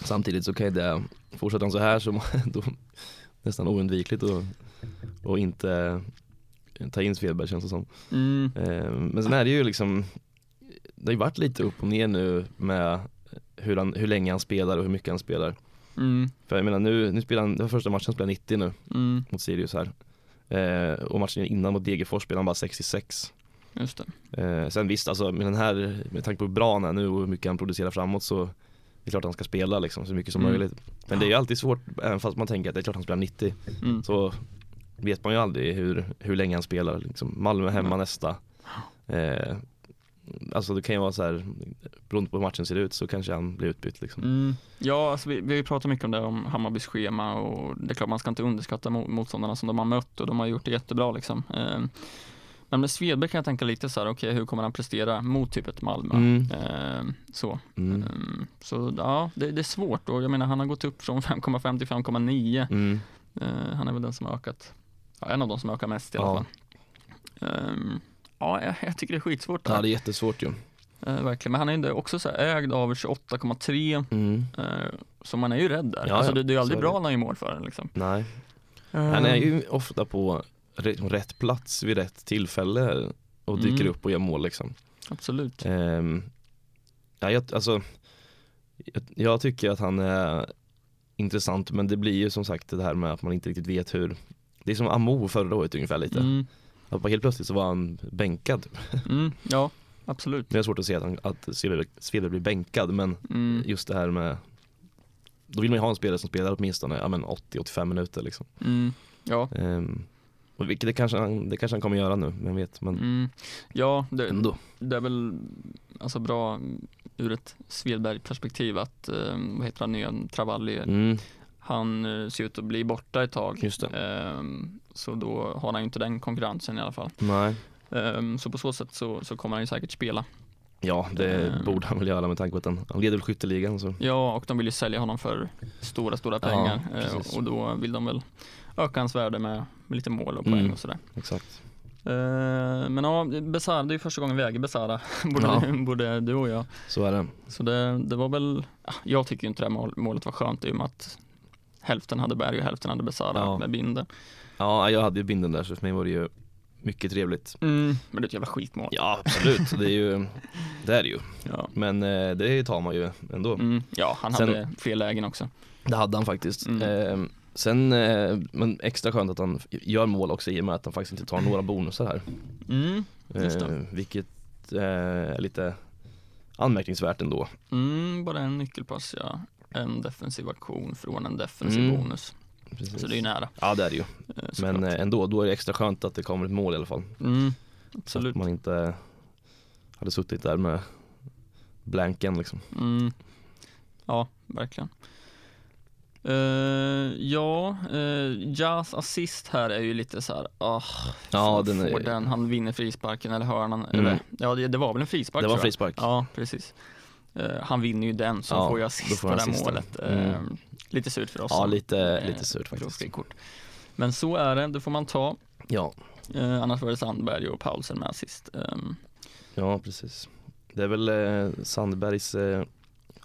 samtidigt så kan ju det, fortsätter han så här så [LAUGHS] då nästan oundvikligt att och inte ta in Svedberg känns det som. mm, Eh, men sen är det ju liksom, det har ju varit lite upp och ner nu med hur, han, hur länge han spelar och hur mycket han spelar. mm, För jag menar nu, nu spelar han, var första matchen han spelade 90 nu mm, mot Sirius här. Eh, och matchen innan mot Degerfors spelade han bara 66. just. Eh, sen visst, alltså med den här, med tanke på hur bra han är nu och hur mycket han producerar framåt så det är klart han ska spela liksom så mycket som Mm. möjligt. Men det är ju alltid svårt, även fast man tänker att det är klart han spelar 90 Mm. så vet man ju aldrig hur, hur länge han spelar. Liksom. Malmö hemma Nej. nästa. Eh, alltså det kan ju vara så här, beroende på hur matchen ser ut så kanske han blir utbytt liksom. Mm. Ja, alltså vi, vi har ju pratat mycket om det, om Hammarbys schema och det är klart man ska inte underskatta mo- motståndarna som de har mött och de har gjort det jättebra liksom. Eh, Men med Svedberg kan jag tänka lite så här, okej hur kommer han prestera mot typ ett Malmö? Mm. Eh, så. Mm. Mm, så ja, det, det är svårt och jag menar han har gått upp från [LAUGHS] 5,5 till 5,9. Mm. Eh, han är väl den som har ökat, ja, en av de som har ökat mest i alla Ja. fall. Ehm, ja, jag, jag tycker det är skitsvårt. Ja det är jättesvårt ju. Eh, verkligen, men han är ändå också så ägd av 28,3 Mm. eh, så man är ju rädd där. Ja, alltså det, det är ju aldrig bra när han gör mål för en liksom. Nej. Han är ju ofta på rätt, plats vid rätt tillfälle och dyker Mm. upp och gör mål liksom. Absolut. Ehm, ja, jag, alltså, jag, jag tycker att han är intressant men det blir ju som sagt det här med att man inte riktigt vet hur Det är som Amo förra året ungefär lite. Mm, Att helt plötsligt så var han bänkad. mm, ja, [LAUGHS] absolut. Jag har svårt att se att, han, att Svedberg blir bänkad men Mm, just det här med Då vill man ju ha en spelare som spelar åtminstone ja, men 80-85 minuter liksom. mm, ja, Ehm, och vilket det kanske, han, det kanske han kommer göra nu, vem vet. Men mm, ja det, ändå. det är väl alltså bra ur ett Svedberg-perspektiv att, eh, vad heter han, nya Travalli, Mm, han eh, ser ut att bli borta ett tag. Ehm, så då har han ju inte den konkurrensen i alla fall. Nej. Ehm, så på så sätt så, så kommer han ju säkert spela. Ja, det Ehm. borde han väl göra med tanke på att han, han leder skytteligan så. Ja, och de vill ju sälja honom för stora, stora Ja, pengar. Eh, och då vill de väl öka hans värde med, med lite mål och poäng Mm. och sådär. Exakt. Men ja, Besara, det är ju första gången vi äger Besara, [LAUGHS] både, Ja. både du och jag. Så är det. Så det, det var väl, ja, jag tycker ju inte det här mål, målet var skönt i och med att hälften hade Berg och hälften hade Besara Ja. med binden. Ja, jag hade ju binden där så för mig var det ju mycket trevligt. Mm, men det är ett jävla skitmål. Ja, absolut. det är ju, det är det ju. Ja, Men eh, det tar man ju ändå. mm, ja han Sen- hade fler lägen också. Det hade han faktiskt. Mm. Eh, sen, eh, men extra skönt att han gör mål också i och med att han faktiskt inte tar några bonusar här. Mm, just det. Eh, vilket eh, är lite anmärkningsvärt ändå. Mm, bara en nyckelpass ja. En defensiv aktion från en defensiv Mm. bonus. Precis. Så det är ju nära. Ja det är det ju. eh, såklart. Men eh, ändå, då är det extra skönt att det kommer ett mål i alla fall. mm, Så absolut. att man inte hade suttit där med blanken liksom. Mm. Ja, verkligen. Eh, ja, uh, Jazz assist här är ju lite så här, ah, Ja, får- den är- får den, han vinner frisparken eller hörnan, Mm. eller, ja det, det var väl en frispark Det var jag. frispark. Ja, precis. Eh, han vinner ju den, så Ja, får då assist får på det här målet. Mm. Eh, lite surt för oss. Ja, lite, lite surt faktiskt. Men så är det, det får man ta. Ja, Eh, annars var det Sandberg och Paulsen med assist. Um, ja precis. Det är väl Sandbergs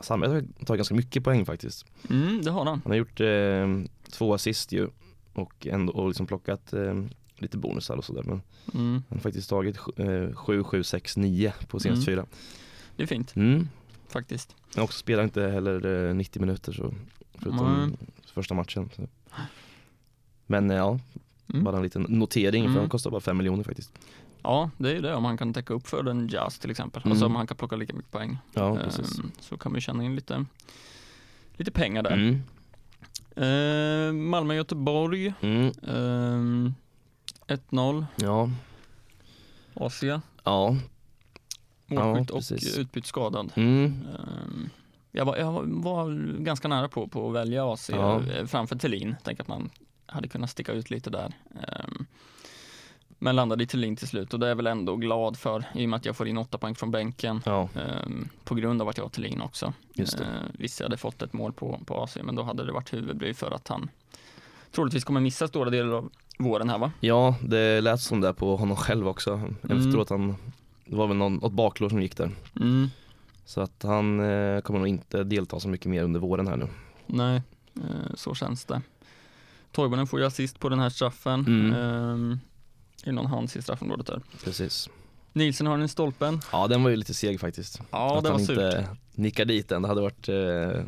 Sandberg har tagit ganska mycket poäng faktiskt. mm, det har han. Han har gjort eh, två assist ju och ändå och liksom plockat eh, lite bonusar och sådär men Mm, han har faktiskt tagit eh, 7, 7, 6, 9 på senaste fyra. det är fint Mm. Faktiskt. Han också spelar inte heller eh, 90 minuter så förutom Nej. första matchen. Så. Men eh, ja, Mm. bara en liten notering för Mm. han kostar bara 5 miljoner faktiskt. Ja, det är ju det om han kan täcka upp för en jazz till exempel. Mm. Alltså om han kan plocka lika mycket poäng. Ja. Ehm, så kan vi tjäna in lite, lite pengar där. Mm. Ehm, Malmö-Göteborg, Mm. ehm, 1-0, Ja, Asia, ja. Målskytt Ja, och precis. utbytt skadad. Mm. Ehm, jag, var, jag var ganska nära på, på att välja Asia Ja. eh, framför Thelin. Tänk att man hade kunnat sticka ut lite där. Ehm, Men landade i Thelin till slut och det är jag väl ändå glad för i och med att jag får in åtta poäng från bänken. Ja, Ehm, på grund av att jag har Thelin också. just det. Visst, jag hade fått ett mål på, på AC, men då hade det varit huvudbry för att han troligtvis kommer missa stora delar av våren här va? Ja, det lät som det på honom själv också. Efteråt han, det var väl någon, något baklår som gick där. Mm. Så att han eh, kommer nog inte delta så mycket mer under våren här nu. Nej, eh, så känns det. Toivonen får ju assist på den här straffen. Mm. Det någon hands i straffområdet där? Precis. Nielsen har den i stolpen. Ja, den var ju lite seg faktiskt. Ja, att det var han surt. inte nickar dit den, det hade varit eh,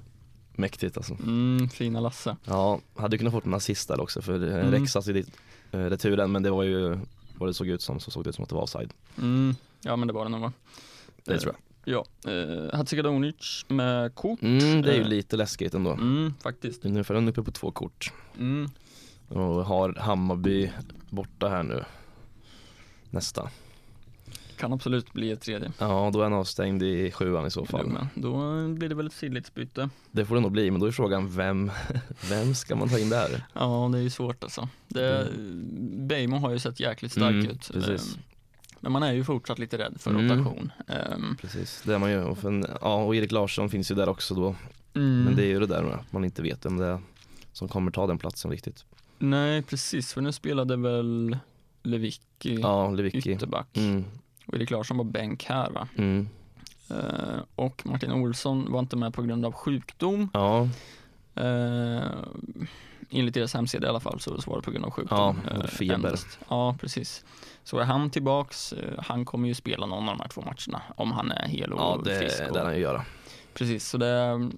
mäktigt alltså. Mm, fina Lasse. Ja, hade kunnat fått en assist där också för eh, Mm. Rex assist i eh, returen men det var ju vad det såg ut som så såg det ut som att det var offside. Mm, ja, men det var det nog va? Det Eh, tror Ja, eh, jag. med kort. jag. Mm, det är ju Eh. lite läskigt ändå. Mm, faktiskt. Nu är han uppe på två kort Mm. och har Hammarby borta här nu. Nästa. Kan absolut bli ett tredje. Ja, då är han avstängd i sjuan i så fall. Då blir det väl ett sidledsbyte. Det får det nog bli, men då är frågan vem, [LAUGHS] vem ska man ta in där? Ja, det är ju svårt alltså. Det, Beijmo har ju sett jäkligt stark Mm, ut. precis. Men man är ju fortsatt lite rädd för Mm. rotation. Ehm, Precis, det är man ju. Och, för, ja, och Erik Larsson finns ju där också då. mm. Men det är ju det där med att man inte vet vem det är som kommer ta den platsen riktigt. Nej, precis. För nu spelade väl Lewicki Ja, Lewicki. ytterback. Mm, Och Erik Larsson var bänk här va? mm. Ehm, och Martin Olsson var inte med på grund av sjukdom. Ja, Uh, enligt deras hemsida i alla fall så var det på grund av sjukdom. Ja, feber. endast. Ja, precis. Så är han tillbaks, eh, han kommer ju spela någon av de här två matcherna om han är hel och ja det frisk. det Och, lär han ju göra. Precis, så det är mm,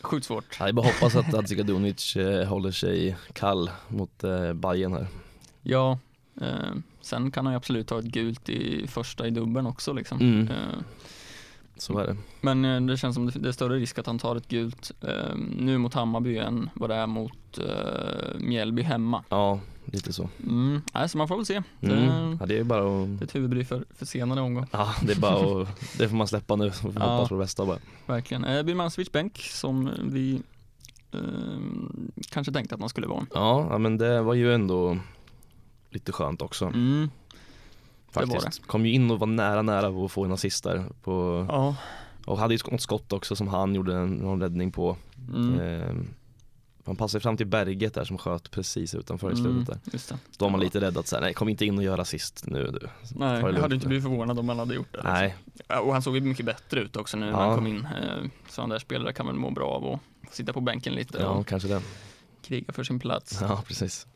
sjukt svårt. Jag bara hoppas att Hadzikadunic eh, håller sig kall mot eh, Bayern här. Ja, eh, sen kan han ju absolut ta ett gult i första i dubbeln också liksom. Mm. Eh, Så är det. men eh, det känns som det är större risk att han tar ett gult eh, nu mot Hammarby än vad det är mot eh, Mjällby hemma. Ja, lite så. Mm. Så man får väl se. Det, Mm. Ja, det är bara det är att, ett huvudbry för, för senare omgång. ja, det är bara att, [LAUGHS] det får man släppa nu och Ja. hoppas på det bästa bara. Verkligen. Eh, Birmancevic bänk som vi eh, kanske tänkte att man skulle vara. Ja, ja, men det var ju ändå lite skönt också Mm. Det var faktiskt. Kom ju in och var nära nära att få en assist där på, Ja. och hade ju något skott också som han gjorde en, någon räddning på. Mm. Ehm, han passade fram till Berget där som sköt precis utanför i Mm, slutet där. just det. Då var man Ja. lite rädd att säga nej kom inte in och göra assist nu du. Nej, det jag hade inte blivit förvånad om han hade gjort det. liksom. Nej, Och han såg ju mycket bättre ut också nu när Ja. han kom in. Eh, Sådana där spelare kan väl må bra av att sitta på bänken lite ja kanske det. kriga för sin plats. Ja precis.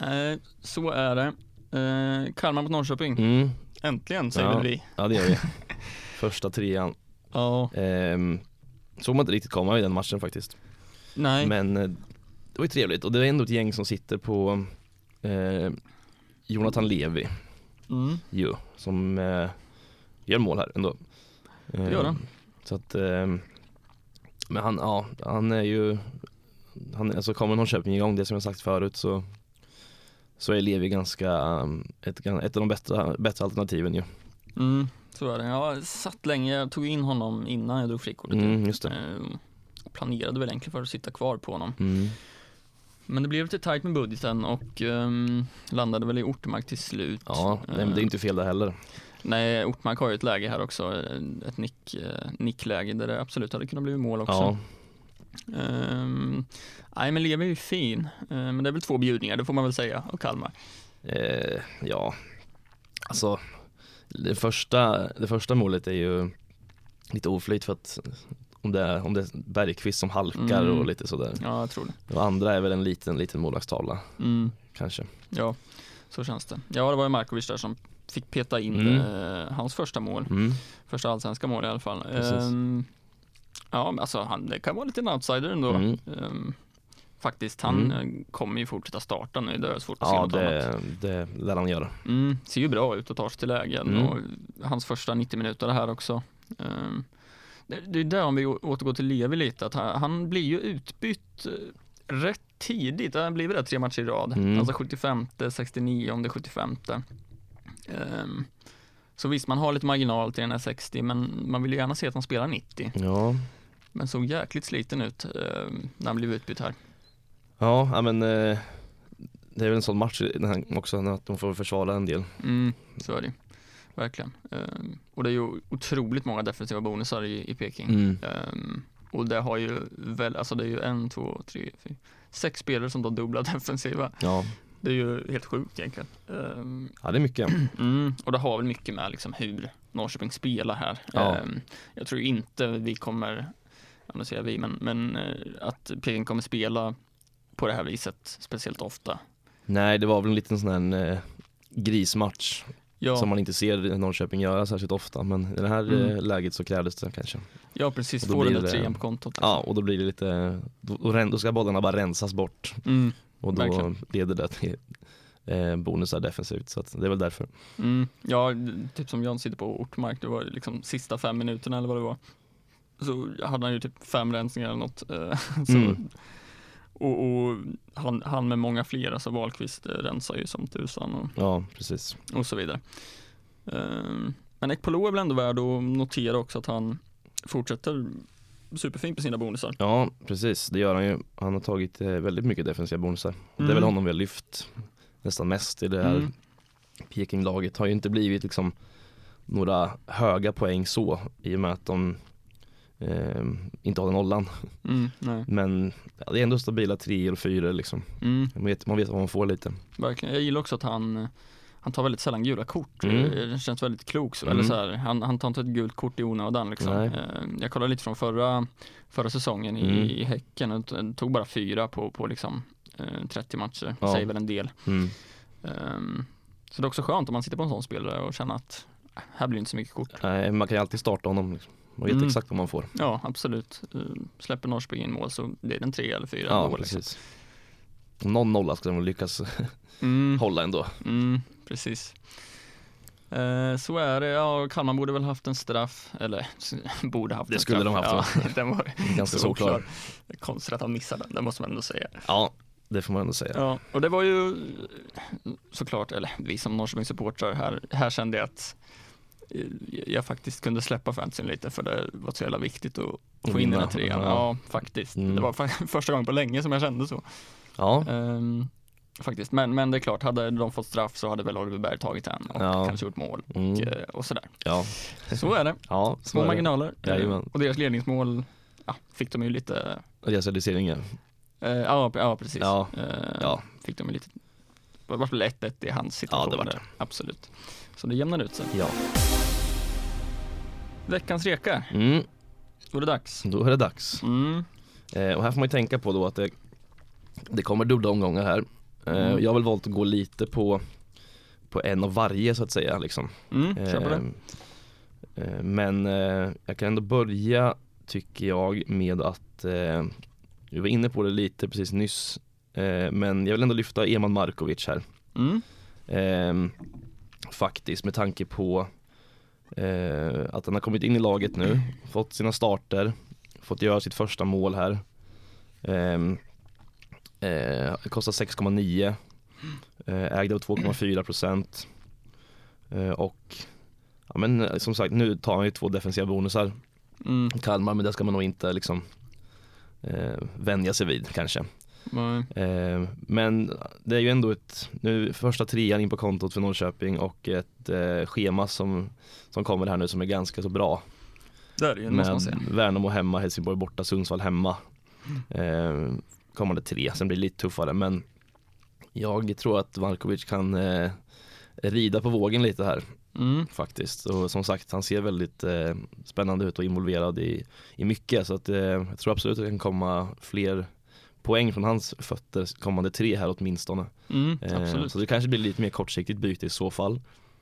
Eh, Så är det. Eh, Kalmar mot Norrköping. Mm, Äntligen säger Ja. väl vi. ja det gör vi. [LAUGHS] Första trean. Ja, Ehm, såg man inte riktigt komma i den matchen faktiskt. nej. Men eh, det var ju trevligt och det är ändå ett gäng som sitter på eh, Jonathan Levi Mm. ju, som eh, gör mål här ändå. Eh, Det gör han. Så att, eh, men han, ja, han är ju, han, alltså kommer Norrköping igång, det som jag sagt förut så så är Levi ganska, um, ett, ett av de bättre, bättre alternativen ju. Mm, så är det. Jag satt länge, jag tog in honom innan jag drog frikortet. Mm, just. Eh, och planerade väl egentligen för att sitta kvar på honom. Mm. Men det blev lite tajt med budgeten och ehm, landade väl i Ortmark till slut. Ja, nej, men det är inte fel det heller. Nej, Ortmark har ju ett läge här också, eh, ett nick, eh, nickläge där det absolut hade kunnat bli mål också. Ja, Ehm, nej men Levi är ju fin, Eh, men det är väl två bjudningar, det får man väl säga, av Kalmar. eh, ja, alltså det första, det första målet är ju lite oflyt för att om det är, om det är Bergqvist som halkar Mm. och lite sådär. Ja, jag tror det. Och andra är väl en liten, liten målvaktstavla Mm, kanske. ja, så känns det. Ja, det var ju Markovic där som fick peta in Mm. eh, hans första mål. Mm. Första allsvenska mål i alla fall. Precis. Ehm, ja, alltså han det kan vara lite en outsider ändå. Mm. Ehm, faktiskt, han Mm. eh, kommer ju fortsätta starta nu. Det är svårt att se Ja, något annat. det, det lär han göra. Mm, ser ju bra ut och tar sig till lägen. Mm. Och hans första 90 minuter här också. Ehm, det, det är där om vi återgår till Levi lite, att han, han blir ju utbytt eh, rätt tidigt. Han blir det tre matcher i rad. Mm. Alltså 75, 69, 75. Ehm, så visst, man har lite marginal till den här 60, men man vill ju gärna se att han spelar 90. Ja, Men såg jäkligt sliten ut ehm, när han blev utbytt här. ja men eh, det är väl en sån match också, att de får försvara en del. Mm, så är det Verkligen. Eh, och det är ju otroligt många defensiva bonusar i, i Peking. Mm. Um, och det har ju väl, alltså det är ju en, två, tre, fyra, sex spelare som tar dubbla [LAUGHS] defensiva. Ja. Det är ju helt sjukt egentligen. Um, ja, det är mycket. mm, och det har väl mycket med liksom hur Norrköping spelar här. Ja. Um, jag tror inte vi kommer, ja nu säger vi, men, men uh, att Peking kommer spela på det här viset speciellt ofta. Nej, det var väl en liten sån här eh, grismatch Ja, som man inte ser Norrköping göra särskilt ofta men i det här Mm. eh, läget så krävdes det kanske. ja precis, och då få den där trean på kontot. Ja, och då blir det lite, då, då ska bollarna bara rensas bort Mm, och då Verkligen. leder det till eh, bonusar defensivt så det är väl därför. mm, ja, typ som Jan sitter på Ortmark, det var liksom sista fem minuterna eller vad det var. Så hade han ju typ fem rensningar eller något. eh, [LAUGHS] så, Mm. Och, och han, han med många fler, alltså Wahlqvist eh, rensar ju som tusan och, Ja, precis. och så vidare. Ehm, Men Ekpolo är väl ändå värd att notera också att han fortsätter superfint på sina bonusar. Ja, precis. Det gör han ju. Han har tagit eh, väldigt mycket defensiva bonusar. Det är Mm. väl honom vi har lyft nästan mest i det här Mm. Peking-laget. Har ju inte blivit liksom några höga poäng så i och med att de eh, inte har den nollan. Mm. Men ja, det är ändå stabila treor och fyror liksom. Mm, Man vet, man vet vad man får lite. verkligen. Jag gillar också att han han tar väldigt sällan gula kort. Mm. Eh, Det känns väldigt klok. så. Mm. Eller så här, han, han tar inte ett gult kort i onödan. Liksom. Nej. Eh, Jag kollade lite från förra, förra säsongen i, Mm. i Häcken och tog bara fyra på, på liksom, eh, 30 matcher. Ja. Säger väl en del. Mm. Ehm, Så det är också skönt om man sitter på en sån spelare och känner att äh, här blir inte så mycket kort. Nej, man kan ju alltid starta honom. Liksom. Man vet Mm. exakt vad man får. Ja, absolut. Eh, Släpper Norrköping in mål så blir det en tre eller fyra Ja, mål. Liksom. precis. Någon nolla ska de lyckas [LAUGHS] Mm. hålla ändå. Mm, precis. Eh, så är det, ja Kalmar borde väl haft en straff, eller [LAUGHS] borde haft Det en skulle straff. de haft, Ja, [LAUGHS] den var Ganska solklar. Det konstigt att han missade den, det måste man ändå säga. Ja, det får man ändå säga. Ja, och det var ju såklart, eller vi som Norrköpingssupportrar här, här kände jag att eh, jag faktiskt kunde släppa fantasyn lite för det var så jävla viktigt att få in den här trean. Ja. Faktiskt. Mm. Det var [LAUGHS] första gången på länge som jag kände så. Ja, Ehm, faktiskt, men, men det är klart, hade de fått straff så hade väl Oliver Berg tagit den och Ja. kanske gjort mål och, Mm. eh, och sådär. ja, Så är det. ja så Små marginaler. Eh, Jajamän. och deras ledningsmål ja, fick de ju lite, Och deras reduceringar. eh, ja, ja precis. Ja. Eh, Ja. Fick de ju lite, det var väl 1-1 i hans situation. Ja, det var det. där. Absolut. Så det jämnar ut sig. Ja. Veckans rekar, Mm, då är det dags. då är det dags. Mm. Eh, och här får man ju tänka på då att det, det kommer dubbla omgångar här. Eh, Mm. Jag har väl valt att gå lite på, på en av varje så att säga. Liksom. Mm. Eh, eh, Men eh, jag kan ändå börja tycker jag med att eh, Vi var inne på det lite precis nyss eh, Men jag vill ändå lyfta Eman Markovic här Mm. eh, Faktiskt med tanke på eh, Att han har kommit in i laget nu Fått sina starter Fått göra sitt första mål här eh, Kostar 6,9 eh, Ägde av 2,4 procent eh, Och Ja men som sagt nu tar han ju två defensiva bonusar Mm. Kalmar men det ska man nog inte liksom eh, vänja sig vid kanske. Eh, men det är ju ändå ett, nu första trean in på kontot för Norrköping och ett eh, schema som, som kommer här nu som är ganska så bra. Det är det ju, måste man säga. Värnamo hemma, Helsingborg borta, Sundsvall hemma. Eh, kommande tre, sen blir det lite tuffare men jag tror att Markovic kan eh, rida på vågen lite här Mm. faktiskt. Och som sagt, han ser väldigt eh, spännande ut och involverad i, i mycket. Så att, eh, jag tror absolut att det kan komma fler poäng från hans fötter kommande tre här åtminstone. Mm, Eh, så det kanske blir lite mer kortsiktigt byte i så fall.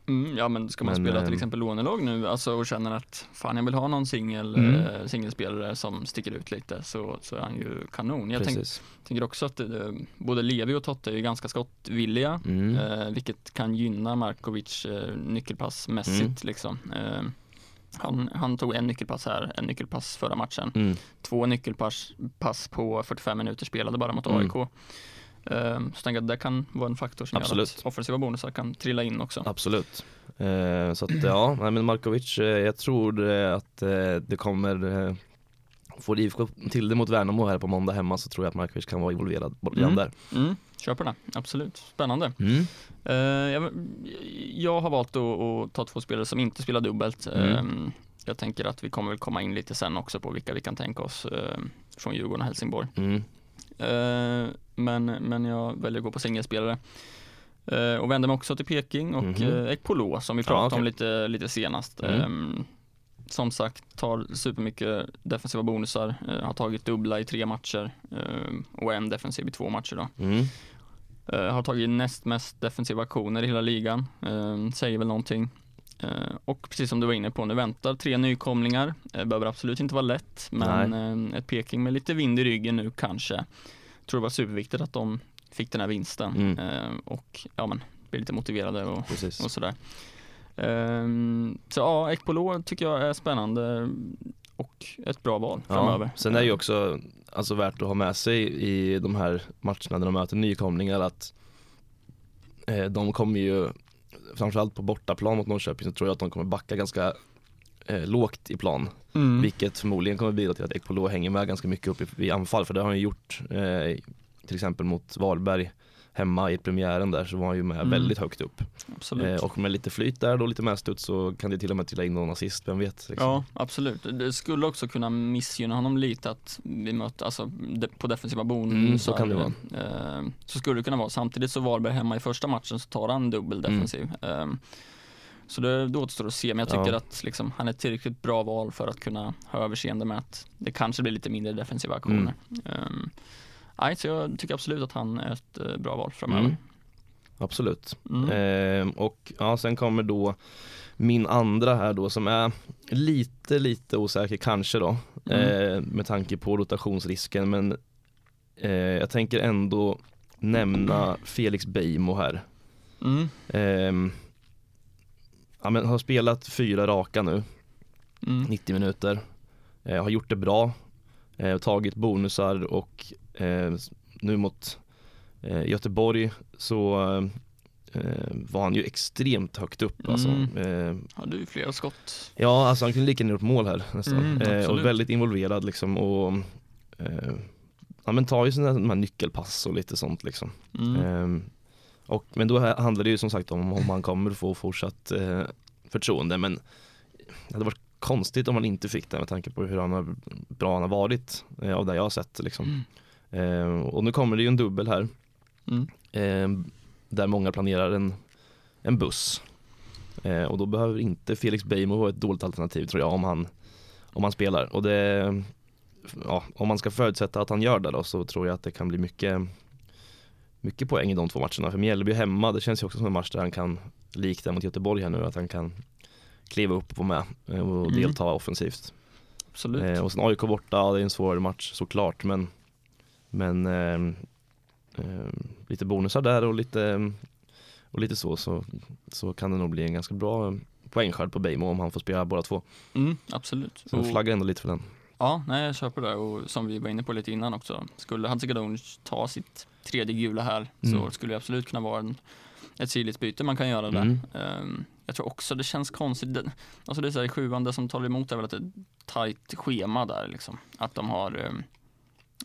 Mm, ja men ska man Men, spela till ehm, exempel lånelag nu alltså, och känner att fan jag vill ha någon singel, Mm. eh, singelspelare som sticker ut lite så, så är han ju kanon. Jag tänk, tänker också att eh, både Levi och Totte är ju ganska skottvilliga Mm. eh, vilket kan gynna Markovic eh, nyckelpassmässigt Mm. liksom. Eh, han, han tog en nyckelpass här, en nyckelpass förra matchen. Mm. Två nyckelpass pass på 45 minuter spelade bara mot Mm. AIK. Eh, så tänker jag att det kan vara en faktor som Absolut. gör att offensiva bonusar kan trilla in också. Absolut. Eh, så att ja, nej, men Markovic, eh, jag tror eh, att eh, det kommer får IFK till det mot Värnamo här på måndag hemma så tror jag att Markovic kan vara involverad igen Mm. där. Mm, köper det, absolut. Spännande. Mm. Eh, jag, jag har valt att, ta två spelare som inte spelar dubbelt. Mm. Jag tänker att vi kommer väl komma in lite sen också på vilka vi kan tänka oss från Djurgården och Helsingborg. Mm. Eh, men, men jag väljer att gå på singelspelare. Eh, och vänder mig också till Peking och mm Ekpolo som vi pratade okej. om lite, lite senast. Mm. Eh, som sagt, tar supermycket defensiva bonusar, eh, har tagit dubbla i tre matcher eh, och en defensiv i två matcher då. Mm. Eh, har tagit näst mest defensiva aktioner i hela ligan, eh, säger väl någonting. Eh, och precis som du var inne på, nu väntar tre nykomlingar. Eh, behöver absolut inte vara lätt, men eh, ett Peking med lite vind i ryggen nu kanske. Tror det var superviktigt att de fick den här vinsten Mm. och ja men, blir lite motiverade och, och sådär. Så ja, Ekpolo tycker jag är spännande och ett bra val framöver. Ja. Sen är det ju också alltså, värt att ha med sig i de här matcherna när de möter nykomlingar att eh, de kommer ju framförallt på bortaplan mot Norrköping så tror jag att de kommer backa ganska eh, lågt i plan. Mm. Vilket förmodligen kommer bidra till att Ekpolo hänger med ganska mycket upp i, i anfall för det har han ju gjort eh, till exempel mot Varberg hemma i premiären där så var han ju med Mm. väldigt högt upp. Eh, och med lite flyt där då, lite medstuds så kan det till och med trilla in någon assist, vem vet? Liksom. Ja, absolut. Det skulle också kunna missgynna honom lite att vi möter, alltså på defensiva bonusar. Mm, så kan det vara. Eh, så skulle det kunna vara. Samtidigt så Varberg hemma i första matchen så tar han dubbel Mm. defensiv. Eh, så det, det återstår att se, men jag tycker Ja. att liksom, han är ett tillräckligt bra val för att kunna ha överseende med att det kanske blir lite mindre defensiva aktioner. Mm. Eh, nej, så jag tycker absolut att han är ett eh, bra val framöver. Mm. Absolut. Mm. Eh, och ja, sen kommer då min andra här då som är lite, lite osäker kanske då Mm. eh, med tanke på rotationsrisken men eh, jag tänker ändå nämna Felix Beijmo här. Mm. Eh, ja, men har spelat fyra raka nu, Mm. 90 minuter. Eh, har gjort det bra, eh, tagit bonusar och nu mot eh, Göteborg så eh, var han ju extremt högt upp alltså. Mm. Eh, Ja, du är flera skott. ja, alltså han kunde lika gärna gjort mål här nästan. Mm, eh, och väldigt involverad liksom och eh, ja men tar ju de här nyckelpass och lite sånt liksom. Mm. Ehm, och, men då handlar det ju som sagt om om han kommer få fortsatt eh, förtroende men det hade varit konstigt om han inte fick det med tanke på hur han har, bra han har varit eh, av det jag har sett liksom. Mm. Ehm, och nu kommer det ju en dubbel här Mm. ehm, där många planerar en, en buss. Eh, och då behöver inte Felix Beijmo vara ett dåligt alternativ tror jag om han, om han spelar. Och det, ja, om man ska förutsätta att han gör det då så tror jag att det kan bli mycket mycket poäng i de två matcherna. För Mjällby hemma, det känns ju också som en match där han kan, likt det mot Göteborg här nu, att han kan kliva upp och vara med eh, och Mm. delta offensivt. Absolut. Eh, och sen AIK borta, ja, det är en svårare match såklart men Men ehm, lite bonusar där och lite och lite så, så så kan det nog bli en ganska bra poängskörd på Beijmo om han får spela båda två. Mm, absolut. Så jag flaggar ändå lite för den. Ja, nej jag köper det och som vi var inne på lite innan också. Skulle Hadzikadunic ta sitt tredje gula här så Mm. skulle det absolut kunna vara en, ett syrligt byte man kan göra där. Mm. Ehm, jag tror också det känns konstigt. Alltså det är så här, sjuan, det som talar emot är väl att det är ett tajt schema där liksom. Att de har, eh,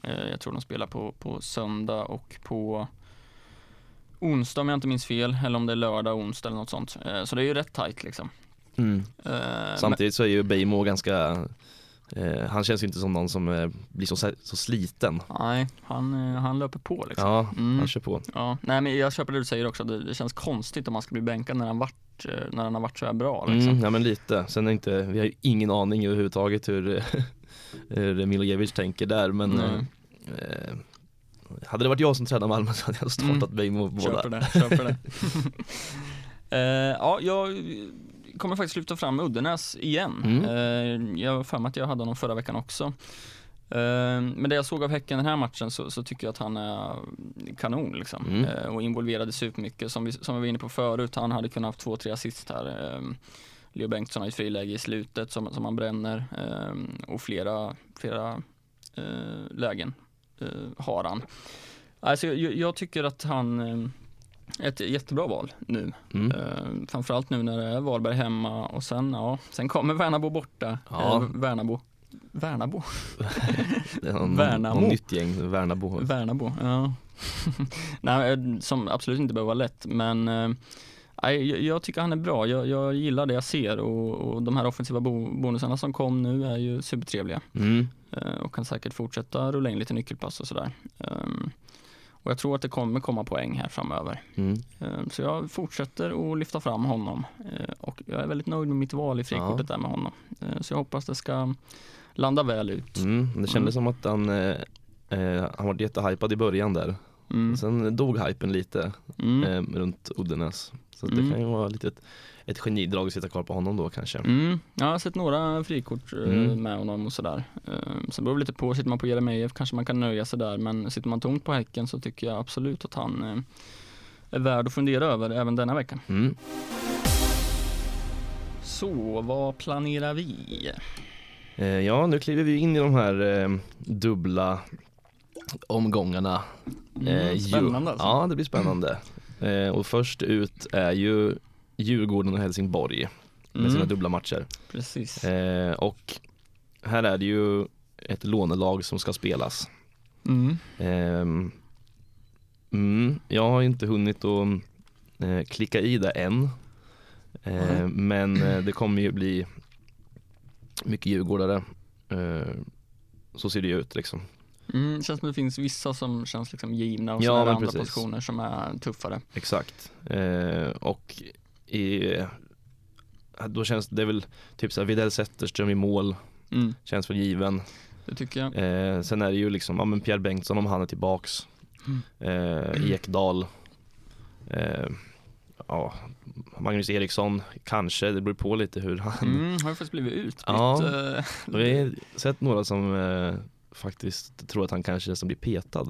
jag tror de spelar på, på söndag och på onsdag om jag inte minns fel, eller om det är lördag onsdag eller något sånt. Eh, så det är ju rätt tajt liksom. Mm. Eh, Samtidigt så är ju Beijmo ganska eh, Han känns ju inte som någon som eh, blir så, så sliten. nej, han, eh, han löper på liksom. Ja, Mm. han kör på. Ja, nej men jag köper det du säger också, det, det känns konstigt om man ska bli bänkad när han, varit, eh, när han har varit så här bra liksom. Mm, ja men lite. Sen är inte, vi har ju ingen aning överhuvudtaget hur, [LAUGHS] hur Milojevic tänker där men Nej. eh, Hade det varit jag som tränade Malmö så hade jag startat Mm. På Köper båda. det, köper det. [LAUGHS] [LAUGHS] eh, ja, jag kommer faktiskt lyfta fram Uddenäs igen. Mm. Eh, jag har för mig att jag hade honom förra veckan också. Eh, men det jag såg av Häcken den här matchen så, så tycker jag att han är kanon liksom. Mm. Eh, och involverade supermycket. Som vi, som vi var inne på förut, han hade kunnat haft två, tre assist här. Eh, Leo Bengtsson har ett friläge i slutet som, som han bränner eh, och flera, flera eh, lägen eh, har han. Alltså, jag, jag tycker att han eh, är ett jättebra val nu. Mm. Eh, framförallt nu när det är Varberg hemma och sen, ja, sen kommer Värnamo borta. Ja. Eh, Värnamo. Värnabo. [LAUGHS] Det är någon, Värnamo. någon nytt gäng, Värnabo. Värnabo, ja. [LAUGHS] Nej, eh, som absolut inte behöver vara lätt, men eh, nej, jag, jag tycker han är bra. Jag, jag gillar det jag ser och, och de här offensiva bo, bonusarna som kom nu är ju supertrevliga Mm. eh, och kan säkert fortsätta rulla in lite nyckelpass och sådär. Ehm, och jag tror att det kommer komma poäng här framöver. Mm. Ehm, Så jag fortsätter att lyfta fram honom Eh, och jag är väldigt nöjd med mitt val i frikortet där med honom. Eh, Så jag hoppas det ska landa väl ut. Mm. Det kändes som att han, eh, han var jättehypad i början där. Mm. Sen dog hypen lite Mm. eh, runt Uddenäs. Så det Mm. kan ju vara lite ett, ett genidrag att sitta kvar på honom då kanske. Mm. Jag har sett några frikort eh, Mm. med honom och sådär. Eh, Sen beror det lite på, sitter man på Jeremejeff kanske man kan nöja sig där men sitter man tomt på Häcken så tycker jag absolut att han eh, är värd att fundera över även denna vecka. Mm. Så vad planerar vi? Eh, ja, nu kliver vi in i de här eh, dubbla omgångarna. Eh, ju- spännande alltså. Ja, det blir spännande. Eh, och först ut är ju Djurgården och Helsingborg med sina Mm, dubbla matcher. Precis. Eh, och här är det ju ett lånelag som ska spelas. Mm. Ehm, mm, jag har inte hunnit att eh, klicka i det än. Eh, Nej. men eh, det kommer ju bli mycket djurgårdare. Eh, så ser det ju ut liksom. Mm, det känns som det finns vissa som känns liksom givna och Ja, andra precis. positioner som är tuffare. Exakt. Eh, och i, då känns det väl typ såhär Widell Zetterström i mål, Mm, känns väl given. det tycker jag. Eh, sen är det ju liksom, ja men Pierre Bengtsson om han är tillbaks. Mm. Eh, Ekdal. Eh, ja, Magnus Eriksson, kanske, det beror på lite hur han... Mm, har faktiskt blivit utbytt. Ja. eh, Vi har sett några som eh, faktiskt tror att han kanske som blir petad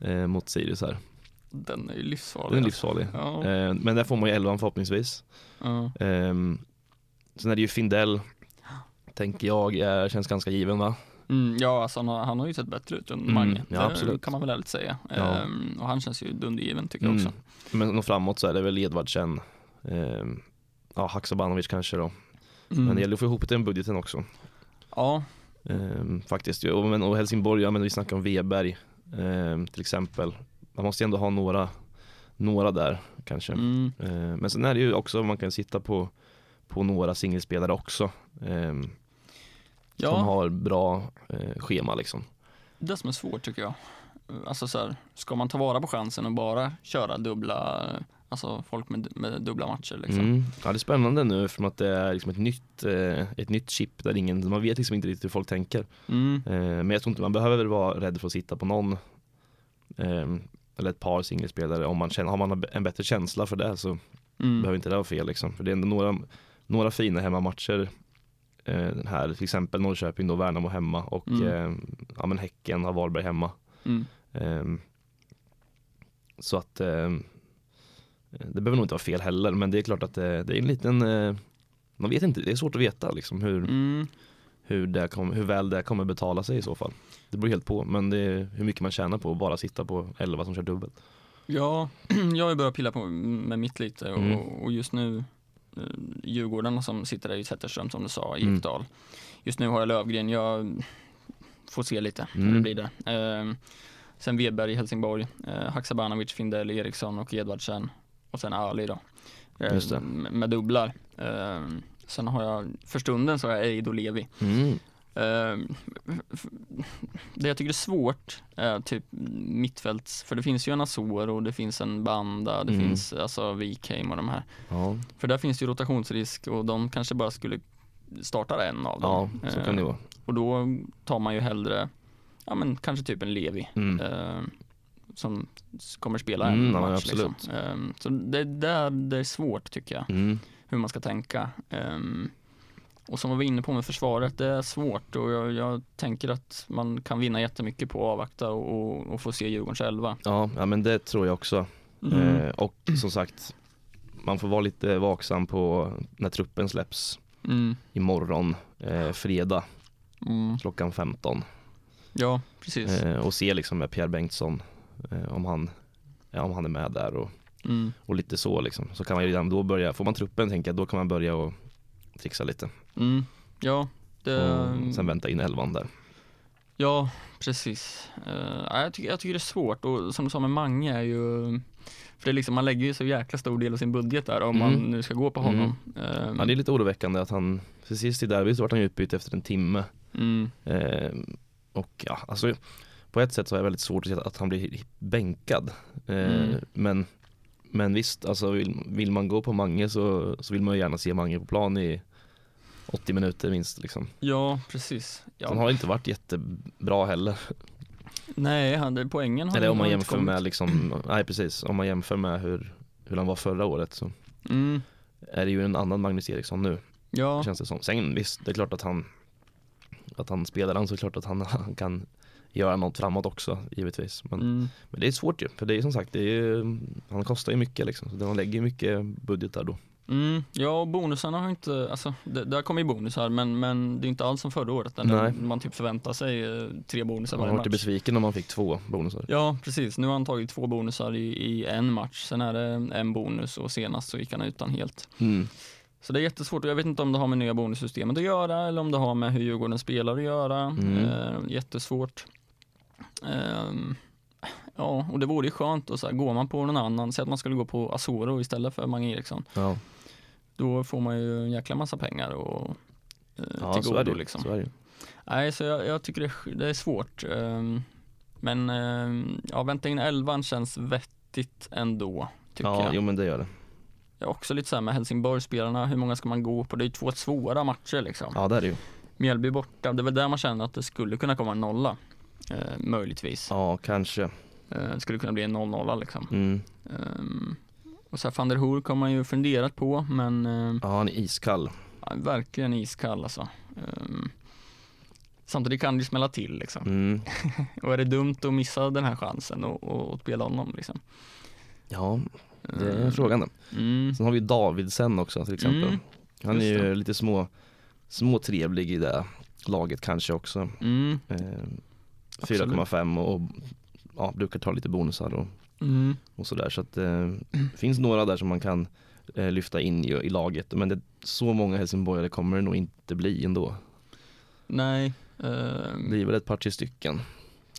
eh, mot Sirius här. Den är ju livsfarlig. Den är livsfarlig. Ja. Eh, men där får man ju elvan förhoppningsvis. Ja. Ehm, sen är det ju Findell, tänker jag, är, känns ganska given va? Mm, ja, alltså han har, han har ju sett bättre ut än Mm, Mange. ja, det absolut. kan man väl ärligt säga. Ja. Ehm, och han känns ju dundergiven tycker jag Mm. också. Men och framåt så är det väl Edvardsen, ehm, ja Haksabanovic kanske då. Mm. Men det gäller att få ihop den budgeten också. Ja, Ehm, faktiskt. Och, men, och Helsingborg, ja men vi snackar om Weberg ehm, till exempel. Man måste ändå ha några, några där kanske. mm, Ehm, men sen är det ju också, man kan sitta på, på några singelspelare också. ehm, Som ja har bra eh, schema liksom. det som är svårt tycker jag. Alltså så här, ska man ta vara på chansen och bara köra dubbla, alltså folk med, med dubbla matcher liksom. Mm. Ja det är spännande nu för att det är liksom ett nytt, eh, ett nytt chip där ingen, man vet liksom inte riktigt hur folk tänker. Mm. Eh, men jag tror inte man behöver vara rädd för att sitta på någon eh, eller ett par singelspelare om man känner, har man en bättre känsla för det så Mm. behöver inte det vara fel liksom. För det är ändå några, några fina hemmamatcher eh, här, till exempel Norrköping då, Värnamo hemma och Mm. eh, ja men Häcken har Varberg hemma. Mm. Ehm, så att ehm, det behöver nog inte vara fel heller men det är klart att det, det är en liten eh, man vet inte, det är svårt att veta liksom hur, Mm. hur, det kom, hur väl det kommer betala sig i så fall. Det beror helt på men det är hur mycket man tjänar på att bara sitta på 11 som kör dubbelt. Ja, [CLEARS THROAT] jag har ju börjat pilla på med mitt lite och, Mm. och just nu eh, Djurgården som sitter där i Zetterström som du sa, Mm. Ekdal. Just nu har jag Lövgren, jag får se lite hur Mm. det blir det. Eh, sen Wedberg i Helsingborg, eh, Haksabanovic, Findell, Eriksson och Edvardsen och sen Ali då. Eh. Med, dubblar. Eh, sen har jag, för stunden så har jag Eid och Levi. Mm. F- Det jag tycker är svårt är typ mittfälts, för det finns ju en Azor och det finns en Banda, det Mm. finns alltså Wikheim och de här. Ja, För där finns ju rotationsrisk och de kanske bara skulle starta en av dem. ja, så kan det vara. Och då tar man ju hellre, ja men kanske typ en Levi. Mm. Som kommer spela en Mm, match absolut. liksom. Ehm, så det, där, det är svårt tycker jag Mm. hur man ska tänka. Ehm, och som vi var inne på med försvaret, det är svårt och jag, jag tänker att man kan vinna jättemycket på att avvakta och, och, få se Djurgården själva. Ja, ja, men det tror jag också. Mm. Eh, och som sagt, man får vara lite vaksam på när truppen släpps Mm. imorgon, eh, fredag Mm. klockan 15. Ja, precis. Eh, och se liksom med Pierre Bengtsson om, han, ja, om han är med där och, Mm. och lite så liksom. Så kan man ju redan då börja, får man truppen tänker jag, då kan man börja och trixa lite. Mm. Ja, det, och sen vänta in elvan där. Ja, precis. Uh, jag, tycker, jag tycker det är svårt och som du sa med Mange är ju för det är liksom, man lägger ju så jäkla stor del av sin budget där om Mm. man nu ska gå på honom. Um, Ja, det är lite oroväckande att han, sist i derbyt så vart han utbytt efter en timme. mm, Eh, och ja, alltså på ett sätt så är det väldigt svårt att se att han blir bänkad. Eh, Mm. men, men visst, alltså vill, vill man gå på Mange så, så vill man ju gärna se Mange på plan i 80 minuter minst liksom. ja, precis. Ja. Han har inte varit jättebra heller. Nej, han, det, poängen har Eller om man har jämför kommit. med liksom, nej precis, om man jämför med hur, hur han var förra året så Mm, är det ju en annan Magnus Eriksson nu. ja, känns det som. Sen visst, det är klart att han att han spelar han så klart att han, han kan göra något framåt också givetvis. Men, mm, men det är svårt ju, för det är som sagt, det är ju, han kostar ju mycket liksom. Så de lägger mycket budget där då. mm, ja, och bonusarna har inte, alltså det, där kommer ju bonusar men, men det är inte alls som förra året där man typ förväntar sig eh, tre bonusar Man varje var inte match. besviken om man fick två bonusar. Ja, precis. Nu har han tagit två bonusar i, i en match. Sen är det en bonus och senast så gick han utan helt. Mm. Så det är jättesvårt och jag vet inte om det har med nya bonussystemet att göra eller om det har med hur Djurgården spelar att göra. Mm. Eh, jättesvårt. Ehm, ja, och det vore ju skönt och så här, går man på någon annan, säg att man skulle gå på Asoro istället för Mange Eriksson. Ja, Då får man ju en jäkla massa pengar och eh, ja till godo liksom. så är det. Nej, så jag, jag tycker det, det är svårt. Ehm, men ehm, ja, vänta in elvan känns vettigt ändå, tycker Ja, jag. jo men det gör det. Jag är också lite så här med Helsingborgsspelarna, hur många ska man gå på? Det är ju två svåra matcher liksom. Ja det är det ju. Mjällby borta, det är väl där man känner att det skulle kunna komma en nolla. Eh, möjligtvis. Ja, kanske. Eh, det skulle kunna bli en 0-0 liksom. Mm. Ehm, och så här, van der Hoer kommer man ju funderat på, men eh, Ja, han är iskall. ja, verkligen iskall alltså. Ehm, samtidigt kan det ju smälla till liksom. Mm. [LAUGHS] Och är det dumt att missa den här chansen och, och, och spela honom liksom? Ja, det är Ehm, frågan. det. Mm, Sen har vi Davidsen också till exempel. Mm, Han är ju lite små, små trevlig i det laget kanske också. mm. 4,5 och ja, brukar ta lite bonusar och, mm, och sådär. Så att eh, finns några där som man kan eh, lyfta in i, i laget. Men det, så många helsingborgare kommer det nog inte bli ändå. nej. Det ehm, blir väl ett par tre stycken.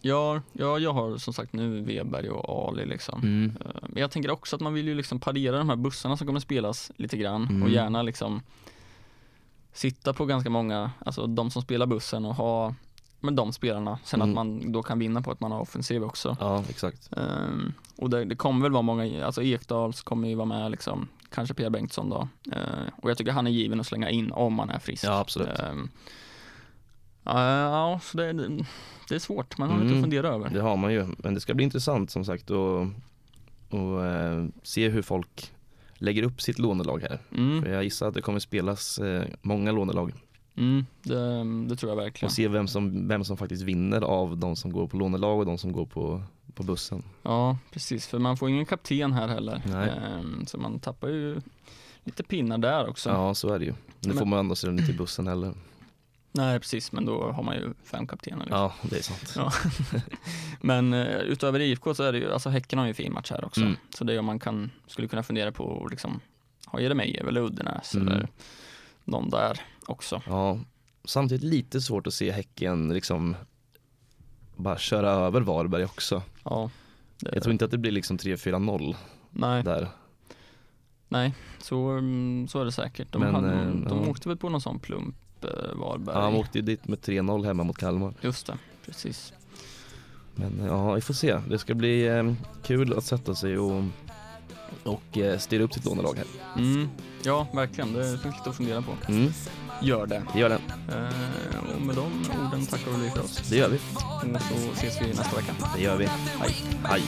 ja, ja, jag har som sagt nu Weberg och Ali liksom. Mm. Eh, Men jag tänker också att man vill ju liksom parera de här bussarna som kommer spelas lite grann Mm. och gärna liksom sitta på ganska många, alltså de som spelar bussen och ha med de spelarna. Sen Mm. att man då kan vinna på att man har offensiv också. Ja, exakt. Ehm, och det, det kommer väl vara många, alltså Ekdals kommer ju vara med liksom, kanske Pierre Bengtsson då. Eh, och jag tycker han är given att slänga in om han är frisk. Ja, absolut. Ehm, ja, så det, det, är svårt, man har lite Mm. att fundera över. Det har man ju. Men det ska bli intressant som sagt att och, eh, se hur folk lägger upp sitt lånelag här. Mm, För jag gissar att det kommer spelas eh, många lånelag. Mm, det, det tror jag verkligen. Och se vem som, vem som faktiskt vinner av de som går på lånelag och de som går på, på bussen. Ja, precis, för man får ingen kapten här heller. Nej. Ehm, så man tappar ju lite pinnar där också. Ja, så är det ju. Nu Men- får man ändå se inte i bussen heller. Nej, precis, men då har man ju fem kaptener. Liksom. Ja, det är sant. Ja. [LAUGHS] Men eh, utöver IFK så är det ju, alltså Häcken har ju en fin match här också. Mm. Så det är om man kan, skulle kunna fundera på liksom ha Jeremejeff eller Uddenäs Mm. eller någon där också. Ja, samtidigt lite svårt att se Häcken liksom bara köra över Varberg också. Ja, det, Jag tror inte att det blir liksom 3-4-0 nej, där. nej, så, mm, så är det säkert. De, Men, hade, eh, de ja. åkte väl på någon sån plump, eh, Varberg. Ja, han åkte ju dit med 3-0 hemma mot Kalmar. Just det, precis. Men ja, vi får se. Det ska bli eh, kul att sätta sig och, och eh, styra upp sitt lånelag här. Mm. Ja, verkligen. Det finns lite att fundera på. Mm, Gör det. det gör det. Eh, och med de orden tackar vi för oss. Det gör vi. Och så ses vi nästa vecka. Det gör vi. Hej. Hej.